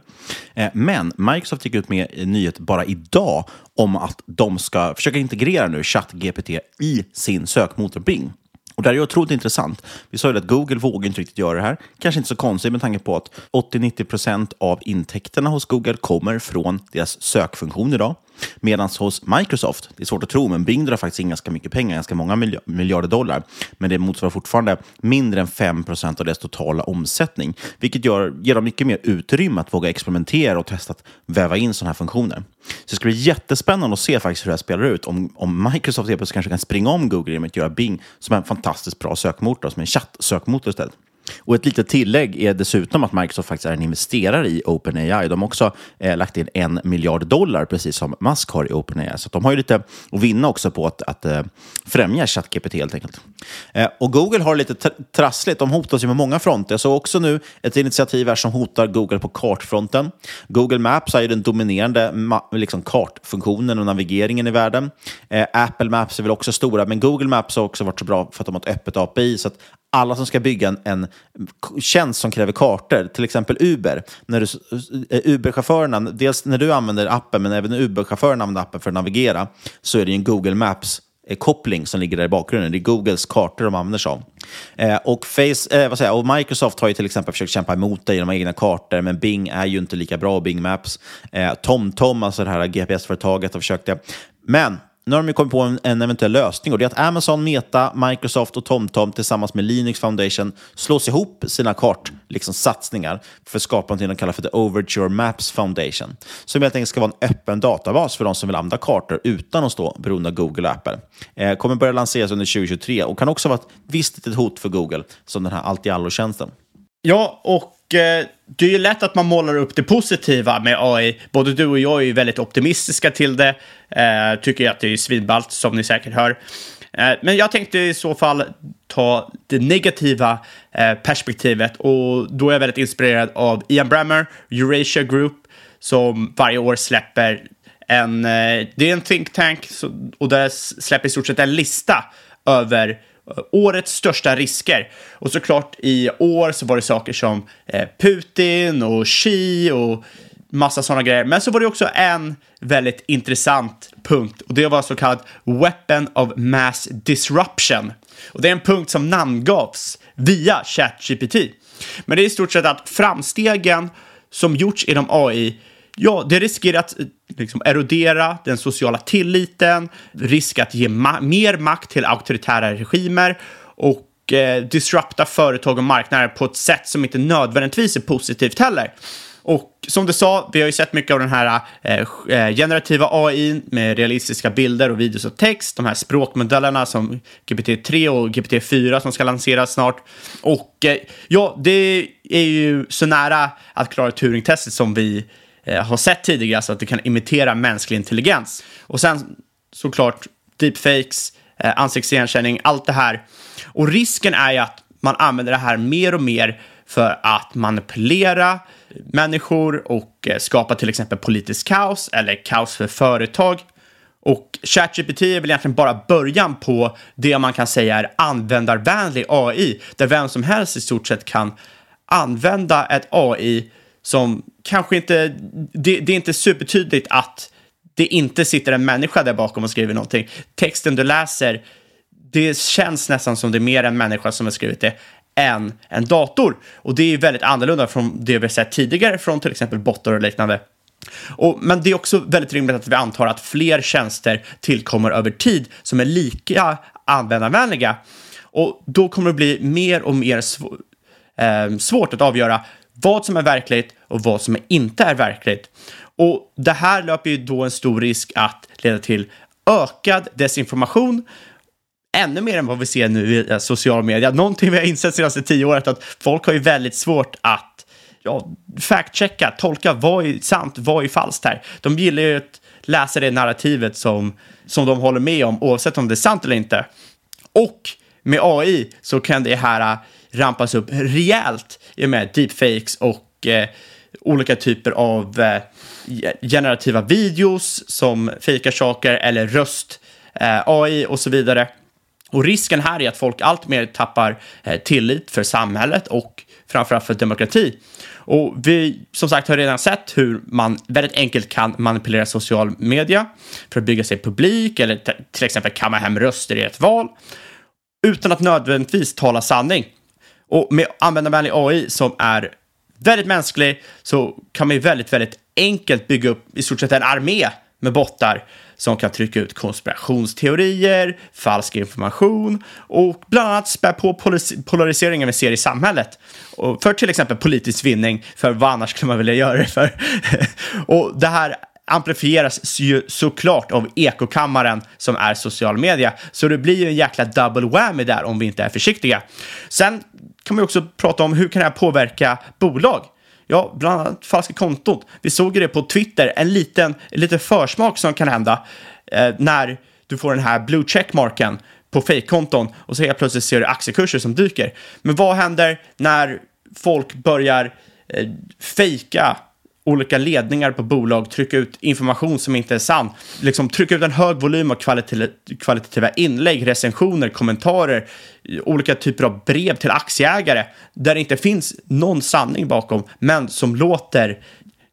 Eh, men Microsoft gick ut med en nyhet bara idag om att de ska försöka integrera nu ChatGPT i sin sökmotor Bing. Och det här är otroligt intressant. Vi sa ju att Google vågar inte riktigt göra det här. Kanske inte så konstigt med tanke på att 80-90 procent av intäkterna hos Google kommer från deras sökfunktion idag. Medan hos Microsoft, det är svårt att tro, men Bing drar faktiskt in ganska mycket pengar, ganska många miljarder dollar. Men det motsvarar fortfarande mindre än 5 procent av deras totala omsättning, vilket gör, ger dem mycket mer utrymme att våga experimentera och testa att väva in sådana här funktioner. Så det ska bli jättespännande att se faktiskt hur det här spelar ut. Om, om Microsoft kanske kan springa om Google genom att göra Bing som en fantastiskt bra sökmotor, som en chatt-sökmotor istället. Och ett litet tillägg är dessutom att Microsoft faktiskt är en investerare i OpenAI. De har också eh, lagt in en miljard dollar, precis som Musk har i OpenAI. Så de har ju lite att vinna också på att, att eh, främja ChatGPT helt enkelt. Eh, och Google har lite tr trassligt. De hotas ju med många fronter. Så också nu ett initiativ här som hotar Google på kartfronten. Google Maps är ju den dominerande liksom, kartfunktionen och navigeringen i världen. Eh, Apple Maps är väl också stora, men Google Maps har också varit så bra för att de har ett öppet API. Så att alla som ska bygga en, en tjänst som kräver kartor, till exempel Uber, när du, eh, Uber-chaufförerna, dels när du använder appen, men även Uber-chaufförerna använder appen för att navigera, så är det en Google Maps eh, koppling som ligger där i bakgrunden. Det är Googles kartor de använder sig av. Eh, och, Face, eh, vad säger, och Microsoft har ju till exempel försökt kämpa emot det genom egna kartor, men Bing är ju inte lika bra, Bing Maps. Eh, TomTom, alltså det här GPS-företaget, har försökt det. Men nu har de kommit på en, en, eventuell lösning och det är att Amazon, Meta, Microsoft och TomTom tillsammans med Linux Foundation slås ihop sina kartsatsningar liksom, för att skapa något de kallar för The Overture Maps Foundation. Som helt enkelt ska vara en öppen databas för de som vill använda kartor utan att stå beroende av Google och Apple. Eh, kommer börja lanseras under 2023 och kan också vara ett visst litet hot för Google som den här allt-i-allo-tjänsten. Ja, och Eh, det är ju lätt att man målar upp det positiva med AI. Både du och jag är ju väldigt optimistiska till det. Eh, tycker att det är svinballt, som ni säkert hör. Eh, men jag tänkte i så fall ta det negativa eh, perspektivet och då är jag väldigt inspirerad av Ian Brammer, Eurasia Group, som varje år släpper en... Eh, det är en think tank och där släpper i stort sett en lista över årets största risker. Och såklart i år så var det saker som eh, Putin och Xi och massa sådana grejer. Men så var det också en väldigt intressant punkt och det var så kallad Weapon of Mass Disruption. Och det är en punkt som namngavs via ChatGPT. Men det är i stort sett att framstegen som gjorts inom AI Ja, det riskerar att eh, liksom, erodera den sociala tilliten, risk att ge ma mer makt till auktoritära regimer och eh, disrupta företag och marknader på ett sätt som inte nödvändigtvis är positivt heller. Och som du sa, vi har ju sett mycket av den här eh, eh generativa AI med realistiska bilder och videos och text, de här språkmodellerna som GPT-3 och GPT-4 som ska lanseras snart. Och eh, ja, det är ju så nära att klara Turing-testet som vi eh, har sett tidigare, så att det kan imitera mänsklig intelligens. Och sen såklart deepfakes, eh, ansiktsigenkänning, allt det här. Och risken är ju att man använder det här mer och mer för att manipulera människor och eh, skapa till exempel politisk kaos eller kaos för företag. Och ChatGPT är väl egentligen bara början på det man kan säga är användarvänlig AI, där vem som helst i stort sett kan använda ett AI som kanske inte, det, det är inte supertydligt att det inte sitter en människa där bakom och skriver någonting. Texten du läser, det känns nästan som det är mer en människa som har skrivit det än en dator. Och det är väldigt annorlunda från det vi har sett tidigare från till exempel bottar och liknande. Och, men det är också väldigt rimligt att vi antar att fler tjänster tillkommer över tid som är lika användarvänliga. Och då kommer det bli mer och mer sv eh, svårt att avgöra vad som är verkligt och vad som inte är verkligt. Och det här löper ju då en stor risk att leda till ökad desinformation ännu mer än vad vi ser nu i social media. Någonting vi har insett senaste tio året är att folk har ju väldigt svårt att ja, fact-checka, tolka vad är sant, vad är falskt här. De gillar ju att läsa det narrativet som, som de håller med om, oavsett om det är sant eller inte. Och med AI så kan det här rampas upp rejält i och med deepfakes och eh, olika typer av eh, generativa videos som fejkar saker eller röst, eh, AI och så vidare. Och risken här är att folk alltmer tappar eh, tillit för samhället och framförallt för demokrati. Och vi som sagt har redan sett hur man väldigt enkelt kan manipulera social media för att bygga sig publik eller till exempel kamma hem röster i ett val utan att nödvändigtvis tala sanning. Och med användarvänlig AI som är väldigt mänsklig så kan man ju väldigt, väldigt enkelt bygga upp i stort sett en armé med bottar som kan trycka ut konspirationsteorier, falsk information och bland annat spä på polariseringen vi ser i samhället. Och för till exempel politisk vinning, för vad annars skulle man vilja göra det för? och det här amplifieras ju såklart av ekokammaren som är social media. Så det blir ju en jäkla double whammy där om vi inte är försiktiga. Sen kan man också prata om hur kan det här påverka bolag? Ja, bland annat falska konton. Vi såg ju det på Twitter, en liten, en liten försmak som kan hända eh, när du får den här blue checkmarken på fejkkonton och så helt plötsligt ser du aktiekurser som dyker. Men vad händer när folk börjar eh, fejka olika ledningar på bolag, trycka ut information som inte är sann, liksom trycka ut en hög volym av kvalitativa inlägg, recensioner, kommentarer, olika typer av brev till aktieägare där det inte finns någon sanning bakom, men som låter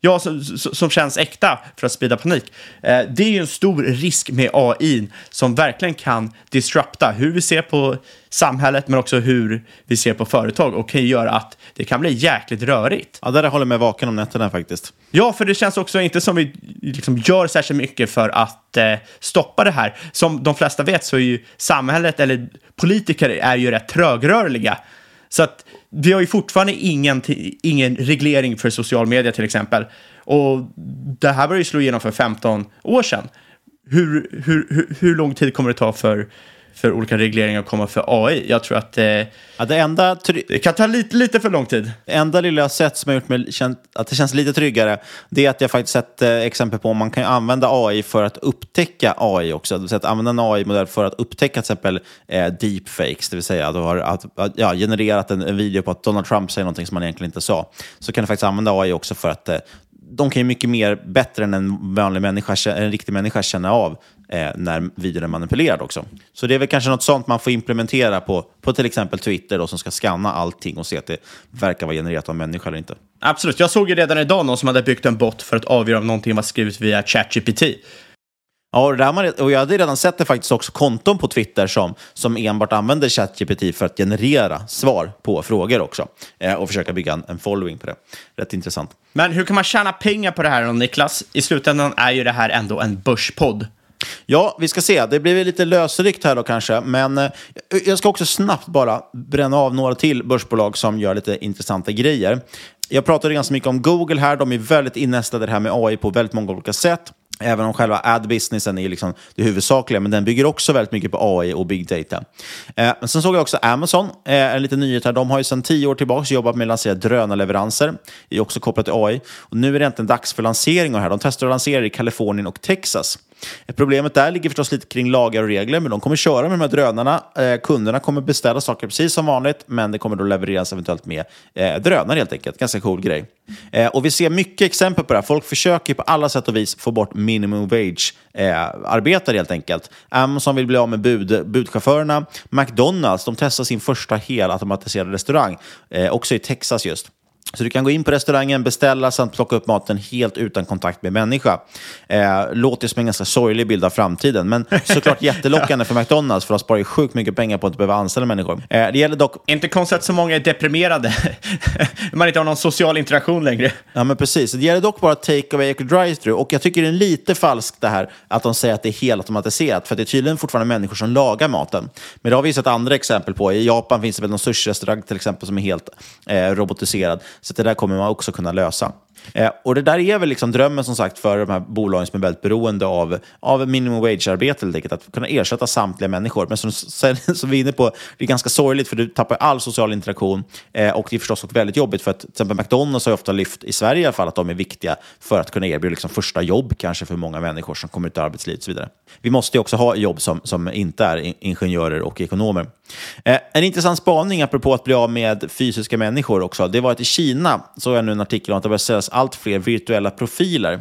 ja, som, som känns äkta för att sprida panik. Eh, det är ju en stor risk med AI som verkligen kan disrupta hur vi ser på samhället men också hur vi ser på företag och kan göra att det kan bli jäkligt rörigt. Ja, där håller jag med vaken om nätterna faktiskt. Ja, för det känns också inte som vi liksom gör särskilt mycket för att eh, stoppa det här. Som de flesta vet så är ju samhället, eller politiker, är ju rätt trögrörliga. Så att vi har ju fortfarande ingen, ingen reglering för social media till exempel. Och det här började ju slå igenom för 15 år sedan. Hur, hur, hur, hur lång tid kommer det ta för för olika regleringar komma för AI. Jag tror att eh, ja, det, enda det kan ta lite, lite för lång tid. Det enda lilla jag sett som har gjort mig känt, att det känns lite tryggare, det är att jag faktiskt sett eh, exempel på om man kan använda AI för att upptäcka AI också. Det vill säga att använda en AI-modell för att upptäcka till exempel eh, deepfakes, det vill säga att du har att, att, ja, genererat en, en, video på att Donald Trump säger någonting som han egentligen inte sa. Så kan du faktiskt använda AI också för att eh, de kan ju mycket mer bättre än en vanlig människa, en riktig människa känna av eh, när videon är manipulerad också. Så det är väl kanske något sånt man får implementera på, på till exempel Twitter då, som ska scanna allting och se att det verkar vara genererat av människa eller inte. Absolut. Jag såg ju redan idag någon som hade byggt en bot för att avgöra om någonting var skrivet via ChatGPT. Ja, och, man, och jag hade redan sett det faktiskt också konton på Twitter som, som enbart använder ChatGPT för att generera svar på frågor också eh, och försöka bygga en, en, following på det. Rätt intressant. Men hur kan man tjäna pengar på det här då, Niklas? I slutändan är ju det här ändå en börspodd. Ja, vi ska se. Det blir lite lösryckt här då kanske, men eh, jag ska också snabbt bara bränna av några till börsbolag som gör lite intressanta grejer. Jag pratade ganska mycket om Google här. De är väldigt innästade i det här med AI på väldigt många olika sätt. Även om själva ad-businessen är liksom det huvudsakliga, men den bygger också väldigt mycket på AI och big data. Eh, men sen såg jag också Amazon, eh, en liten nyhet här. De har ju sedan tio år tillbaka jobbat med att lansera drönarleveranser, Det är också kopplat till AI. Och nu är det äntligen dags för lanseringar här. De testar och lanserar i Kalifornien och Texas. Problemet där ligger förstås lite kring lagar och regler, men de kommer köra med de här drönarna. Eh, kunderna kommer beställa saker precis som vanligt, men det kommer då levereras eventuellt med eh, drönare helt enkelt. Ganska cool grej. Eh, och vi ser mycket exempel på det här. Folk försöker på alla sätt och vis få bort minimum wage-arbetare eh, helt enkelt. Amazon vill bli av med bud, budchaufförerna. McDonalds de testar sin första helautomatiserade restaurang, eh, också i Texas just. Så du kan gå in på restaurangen, beställa samt plocka upp maten helt utan kontakt med människa. Eh, låter som en ganska sorglig bild av framtiden, men såklart jättelockande för McDonalds för de sparar ju sjukt mycket pengar på att inte behöva anställa människor. Eh, det gäller dock... Inte konstigt att så många är deprimerade. Man inte har någon social interaktion längre. Ja, men precis. Det gäller dock bara take away och drive-through. Och jag tycker det är lite falskt det här att de säger att det är helautomatiserat, för det är tydligen fortfarande människor som lagar maten. Men det har vi sett andra exempel på. I Japan finns det väl någon sushi-restaurang till exempel som är helt eh, robotiserad. Så det där kommer man också kunna lösa. Eh, och det där är väl liksom drömmen som sagt för de här bolagen som är väldigt beroende av, av minimum wage-arbete, helt enkelt, att kunna ersätta samtliga människor. Men som, som vi är inne på, det är ganska sorgligt för du tappar all social interaktion eh, och det är förstås också väldigt jobbigt för att till exempel McDonalds har ofta lyft, i Sverige i alla fall, att de är viktiga för att kunna erbjuda liksom första jobb kanske för många människor som kommer ut i arbetslivet och så vidare. Vi måste ju också ha jobb som, som inte är ingenjörer och ekonomer. Eh, en intressant spaning apropå att bli av med fysiska människor också, det var att i Kina såg jag nu en artikel om att det börjar säljas allt fler virtuella profiler.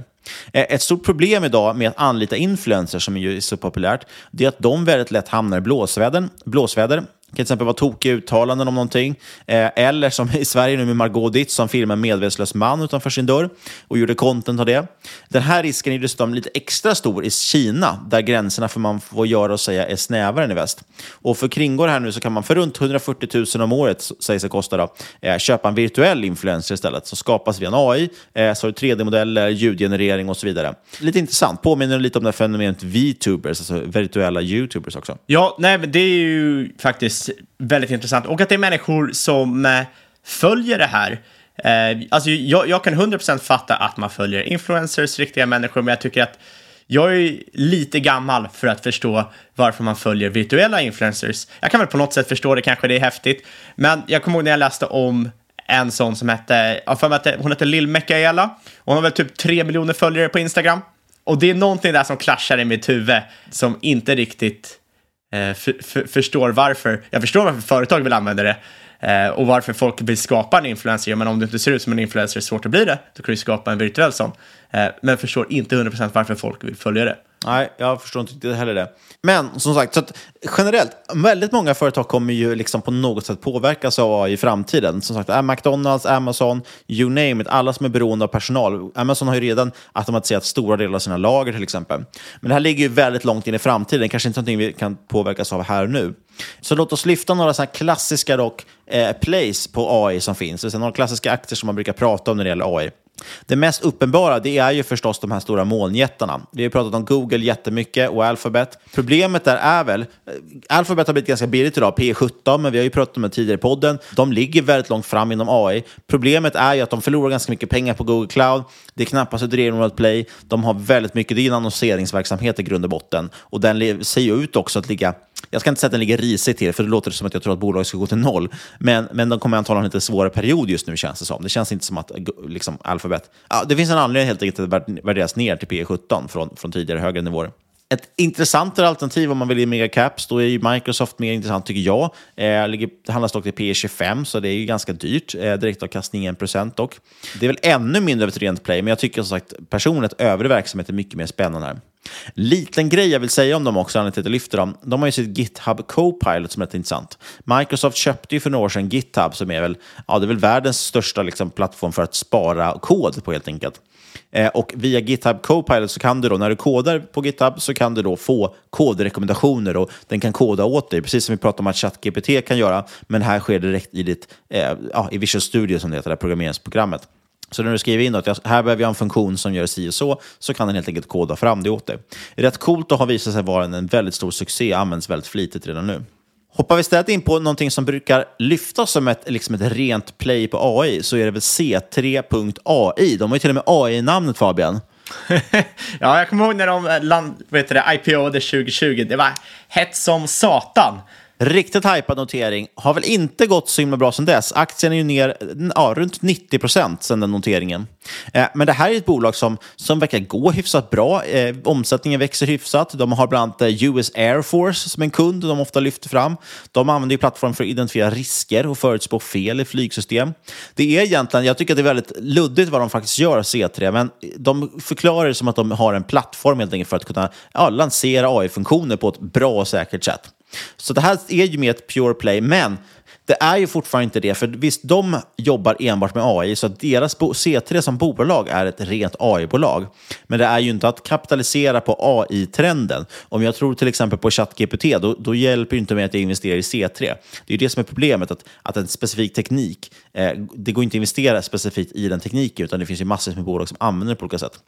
Eh, ett stort problem idag med att anlita influencers, som är så populärt, det är att de väldigt lätt hamnar i blåsväder. blåsväder kan till exempel vara tokiga uttalanden om någonting. Eh, eller som i Sverige nu med Margot Dietz som filmar en medvetslös man utanför sin dörr och gjorde content av det. Den här risken är dessutom lite extra stor i Kina där gränserna för vad man får göra och säga är snävare än i väst. Och för att kringgå det här nu så kan man för runt 140 000 om året, sägs det kosta, då, eh, köpa en virtuell influencer istället som skapas via en AI, eh, så 3D-modeller, ljudgenerering och så vidare. Lite intressant, påminner lite om det här fenomenet VTubers, alltså virtuella YouTubers också. Ja, nej, men det är ju faktiskt väldigt intressant. Och att det är människor som eh, följer det här. Eh, alltså jag, jag kan 100% fatta att man följer influencers, riktiga människor, men jag tycker att Jag är lite gammal för att förstå varför man följer virtuella influencers. Jag kan väl på något sätt förstå det, kanske det är häftigt. Men jag kommer ihåg när jag läste om en sån som hette, jag för mig att hon hette Lill Mekaela. Hon har väl typ tre miljoner följare på Instagram. Och det är någonting där som klaschar i mitt huvud som inte riktigt Eh, förstår varför. Jag förstår varför företag vill använda det eh, och varför folk vill skapa en influencer. Men om du inte ser ut som en influencer är det svårt att bli det. Då kan du skapa en virtuell sån. Eh, men förstår inte 100% varför folk vill följa det. Nej, jag förstår inte heller det. Men som sagt, så att, generellt, väldigt många företag kommer ju liksom på något sätt påverkas av AI i framtiden. Som sagt, McDonalds, Amazon, you name it, alla som är beroende av personal. Amazon har ju redan automatiserat stora delar av sina lager till exempel. Men det här ligger ju väldigt långt in i framtiden, kanske inte någonting vi kan påverkas av här och nu. Så låt oss lyfta några sådana klassiska dock, eh, plays på AI som finns. Det några klassiska aktier som man brukar prata om när det gäller AI. Det mest uppenbara det är ju förstås de här stora molnjättarna. Vi har pratat om Google jättemycket och Alphabet. Problemet där är väl, eh, Alphabet har blivit ganska billigt idag, P17, men vi har ju pratat om det tidigare i podden. De ligger väldigt långt fram inom AI. Problemet är ju att de förlorar ganska mycket pengar på Google Cloud. Det är knappast ett renodlat play. De har väldigt mycket, det är en annonseringsverksamhet i grund och botten. Och den ser ju ut också att ligga jag ska inte säga att den ligger risigt till, för det låter som att jag tror att bolaget ska gå till noll. Men, men de kommer antagligen ha en lite svårare period just nu, känns det som. Det känns inte som att eh, liksom, Alphabet... Ja, det finns en anledning helt enkelt att det värderas ner till P 17 från, från tidigare högre nivåer. Ett intressantare alternativ om man vill ge mega caps, då är ju Microsoft mer intressant tycker jag. Eh, ligger, det handlas dock till P 25 så det är ju ganska dyrt. Eh, direktavkastning 1% dock. Det är väl ännu mindre av ett rent play, men jag tycker som sagt personligen att övrig verksamhet är mycket mer spännande här. Liten grej jag vill säga om dem också, anledningen till att jag lyfter dem. De har ju sitt GitHub Copilot som är rätt intressant. Microsoft köpte ju för några år sedan GitHub som är väl, ja, det är väl världens största liksom, plattform för att spara kod på helt enkelt. Eh, och via GitHub Copilot så kan du då, när du kodar på GitHub, så kan du då få kodrekommendationer och den kan koda åt dig, precis som vi pratade om att ChatGPT kan göra, men här sker det direkt i, ditt, eh, ja, i Visual Studio som det heter, det programmeringsprogrammet. Så när du skriver in att här behöver jag en funktion som gör si och så, så kan den helt enkelt koda fram det åt dig. Rätt coolt och har visat sig vara en väldigt stor succé, används väldigt flitigt redan nu. Hoppar vi istället in på någonting som brukar lyftas som ett, liksom ett rent play på AI så är det väl C3.ai. De har ju till och med AI-namnet Fabian. ja, jag kommer ihåg när de land, vet det, IPO-ade 2020. Det var hett som satan. Riktigt hypad notering. Har väl inte gått så himla bra sedan dess. Aktien är ju ner ja, runt 90 procent sedan den noteringen. Eh, men det här är ett bolag som, som verkar gå hyfsat bra. Eh, omsättningen växer hyfsat. De har bland annat eh, US Air Force som en kund de ofta lyfter fram. De använder ju plattformen för att identifiera risker och förutspå fel i flygsystem. Det är egentligen, jag tycker att det är väldigt luddigt vad de faktiskt gör, C3, men de förklarar det som att de har en plattform helt enkelt för att kunna ja, lansera AI-funktioner på ett bra och säkert sätt. Så det här är ju mer ett pure play, men det är ju fortfarande inte det, för visst, de jobbar enbart med AI, så deras C3 som bolag är ett rent AI-bolag. Men det är ju inte att kapitalisera på AI-trenden. Om jag tror till exempel på ChatGPT, då, då hjälper det inte mig att jag investerar i C3. Det är ju det som är problemet, att, att en specifik teknik, Eh, det går inte att investera specifikt i den tekniken, utan det finns ju massor med bolag som använder det på olika sätt.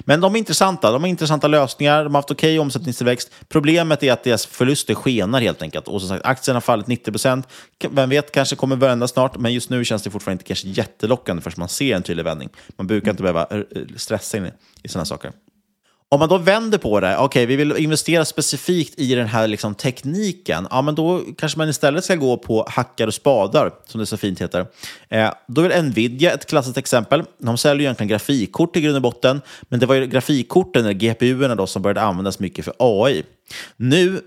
Men de är intressanta, de har intressanta lösningar, de har haft okej okay omsättningstillväxt. Problemet är att deras förluster skenar helt enkelt. Och som sagt, aktien har fallit 90 procent vem vet, kanske kommer vända snart, men just nu känns det fortfarande inte kanske jättelockande förrän man ser en tydlig vändning. Man brukar inte behöva stressa in i sådana saker. Om man då vänder på det, okej, okay, vi vill investera specifikt i den här liksom, tekniken, ja, men då kanske man istället ska gå på hackar och spadar, som det så fint heter. Eh, då är Nvidia ett klassiskt exempel. De säljer ju egentligen grafikkort i grund och botten, men det var ju grafikkorten, eller GPUerna, då, som började användas mycket för AI. Nu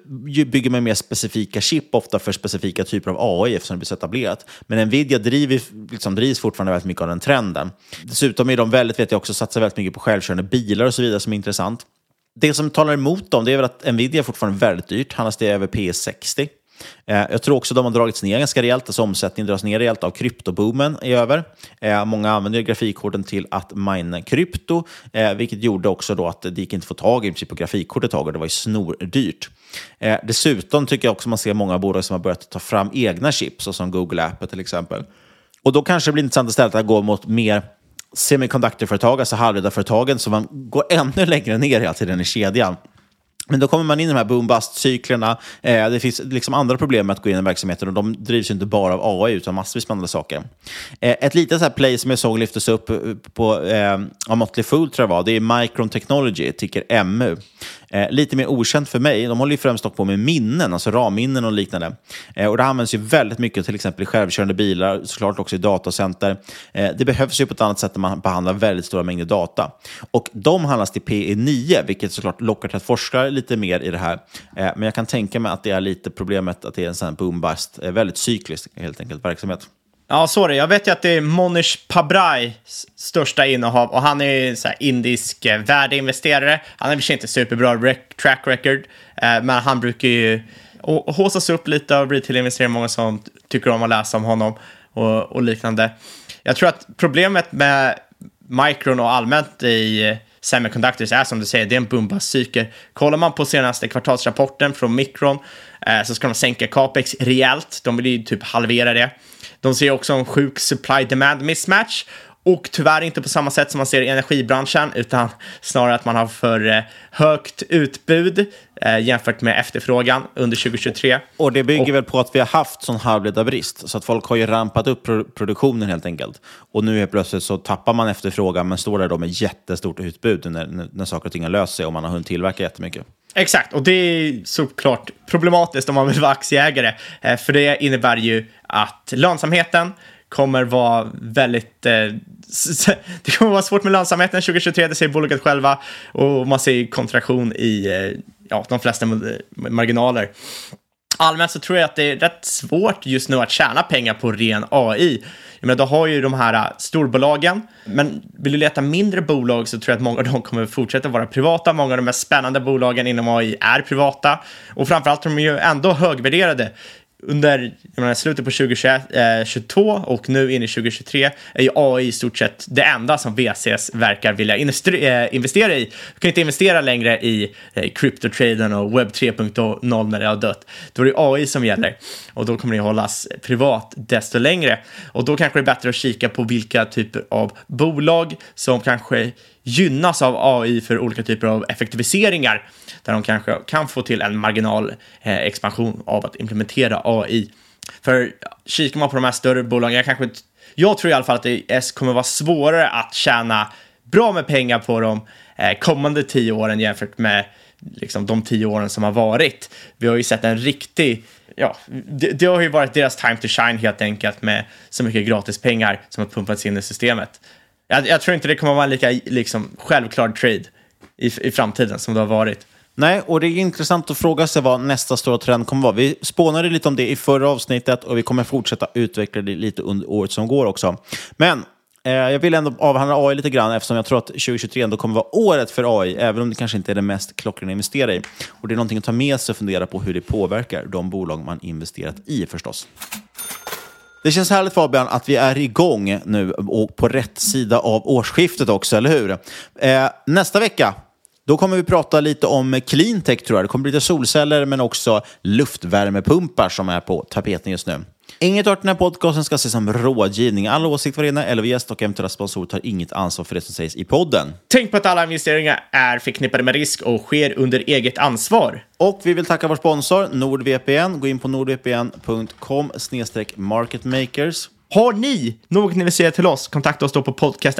bygger man mer specifika chip, ofta för specifika typer av AI, eftersom det blir så etablerat. Men Nvidia driver, liksom, drivs fortfarande väldigt mycket av den trenden. Dessutom är de väldigt, vet jag också, satsar väldigt mycket på självkörande bilar och så vidare, som är intressant. Det som talar emot dem det är väl att Nvidia är fortfarande väldigt dyrt. Handlas det över P60. Eh, jag tror också att de har dragits ner ganska rejält, alltså omsättningen dras ner rejält av kryptoboomen är över. Eh, många använder grafikkorten till att mina krypto, eh, vilket gjorde också då att det gick inte att få tag i på grafikkort ett tag och det var ju snordyrt. Eh, dessutom tycker jag också man ser många bolag som har börjat ta fram egna chips, som Google Apple till exempel. Och då kanske det blir intressant istället att gå mot mer semiconductorföretag, alltså halvledarföretagen, så man går ännu längre ner hela tiden i kedjan. Men då kommer man in i de här boom-bust-cyklerna. Eh, det finns liksom andra problem med att gå in i verksamheten och de drivs ju inte bara av AI utan massvis med andra saker. Eh, ett litet så här play som jag såg lyftes upp eh, på, eh, av Motley Fool tror jag var, det är Micron Technology, ticker MU. Eh, lite mer okänt för mig, de håller ju främst på med minnen, alltså RAM-minnen och liknande. Eh, och det används ju väldigt mycket till exempel i självkörande bilar, såklart också i datacenter. Eh, det behövs ju på ett annat sätt när man behandlar väldigt stora mängder data. Och de handlas till PE9, vilket såklart lockar till att forska lite mer i det här. Eh, men jag kan tänka mig att det är lite problemet att det är en sån här boom-bust, eh, väldigt cyklisk helt enkelt verksamhet. Ja, sorry. Jag vet ju att det är Monish Pabrais största innehav och han är så här indisk eh, värdeinvesterare. Han är i och för sig inte superbra rec- track record, eh, men han brukar ju håsas upp lite av retail-investerare, många som tycker om att läsa om honom och, och liknande. Jag tror att problemet med Micron och allmänt i eh, semiconductors är som du säger, det är en boom-bust-cykel. Kollar man på senaste kvartalsrapporten från Micron eh, så ska de sänka capex rejält. De vill ju typ halvera det. De ser också en sjuk supply-demand mismatch och tyvärr inte på samma sätt som man ser i energibranschen utan snarare att man har för eh, högt utbud eh, jämfört med efterfrågan under 2023. Och det bygger väl på att vi har haft sån halvledarbrist, så att folk har ju rampat upp pro produktionen helt enkelt. Och nu helt plötsligt så tappar man efterfrågan, men står där då med jättestort utbud när, när, när saker och ting har löst sig och man har hunnit tillverka jättemycket. Exakt, och det är såklart problematiskt om man vill vara aktieägare. Eh, för det innebär ju att lönsamheten kommer vara väldigt... Eh, det kommer vara svårt med lönsamheten 2023, det säger bolaget själva. Och man ser kontraktion i eh, ja, de flesta marginaler. Allmänt så tror jag att det är rätt svårt just nu att tjäna pengar på ren AI. Men då har ju de här eh, storbolagen, men vill du leta mindre bolag så tror jag att många av dem kommer fortsätta vara privata. Många av de mest spännande bolagen inom AI är privata och framförallt är de ju ändå högvärderade under menar, slutet på 2022 eh, och nu in i 2023 är ju AI i stort sett det enda som VCs verkar vilja eh, investera i. Du kan inte investera längre i eh, kryptotraden och webb 3.0 när det har dött. Då är det AI som gäller och då kommer det hållas privat desto längre. Och då kanske det är bättre att kika på vilka typer av bolag som kanske gynnas av AI för olika typer av effektiviseringar där de kanske kan få till en marginal eh, expansion av att implementera AI. För kikar man på de här större bolagen, jag, kanske, jag tror i alla fall att det kommer vara svårare att tjäna bra med pengar på de eh, kommande tio åren jämfört med liksom, de tio åren som har varit. Vi har ju sett en riktig ja, det, det, har ju varit deras time to shine helt enkelt med så mycket gratis pengar som har pumpats in i systemet. Jag, jag tror inte det kommer vara en lika liksom, självklar trade i, i framtiden som det har varit. Nej, och det är intressant att fråga sig vad nästa stora trend kommer vara. Vi spånade lite om det i förra avsnittet och vi kommer fortsätta utveckla det lite under året som går också. Men eh, jag vill ändå avhandla AI lite grann eftersom jag tror att 2023 ändå kommer vara året för AI, även om det kanske inte är det mest klockrena att investera i. Och det är någonting att ta med sig och fundera på hur det påverkar de bolag man investerat i förstås. Det känns härligt Fabian att vi är igång nu och på rätt sida av årsskiftet också, eller hur? Eh, nästa vecka då kommer vi prata lite om cleantech tror jag. Det kommer bli lite solceller men också luftvärmepumpar som är på tapeten just nu. Inget av den här podcasten ska ses som rådgivning. Alla åsikter var rena eller gäst och eventuella sponsorer tar inget ansvar för det som sägs i podden. Tänk på att alla investeringar är förknippade med risk och sker under eget ansvar. Och vi vill tacka vår sponsor NordVPN. Gå in på nordvpn.com marketmakers. Har ni något ni vill säga till oss? Kontakta oss då på podcast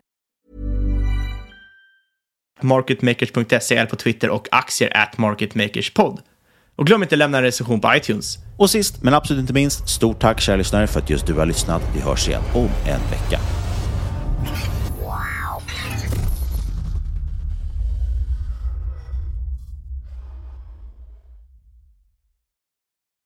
marketmakers.se eller på Twitter och aktier at marketmakerspod. Och glöm inte att lämna en recension på iTunes. Och sist men absolut inte minst, stort tack kära lyssnare för att just du har lyssnat. Vi hörs igen om en vecka.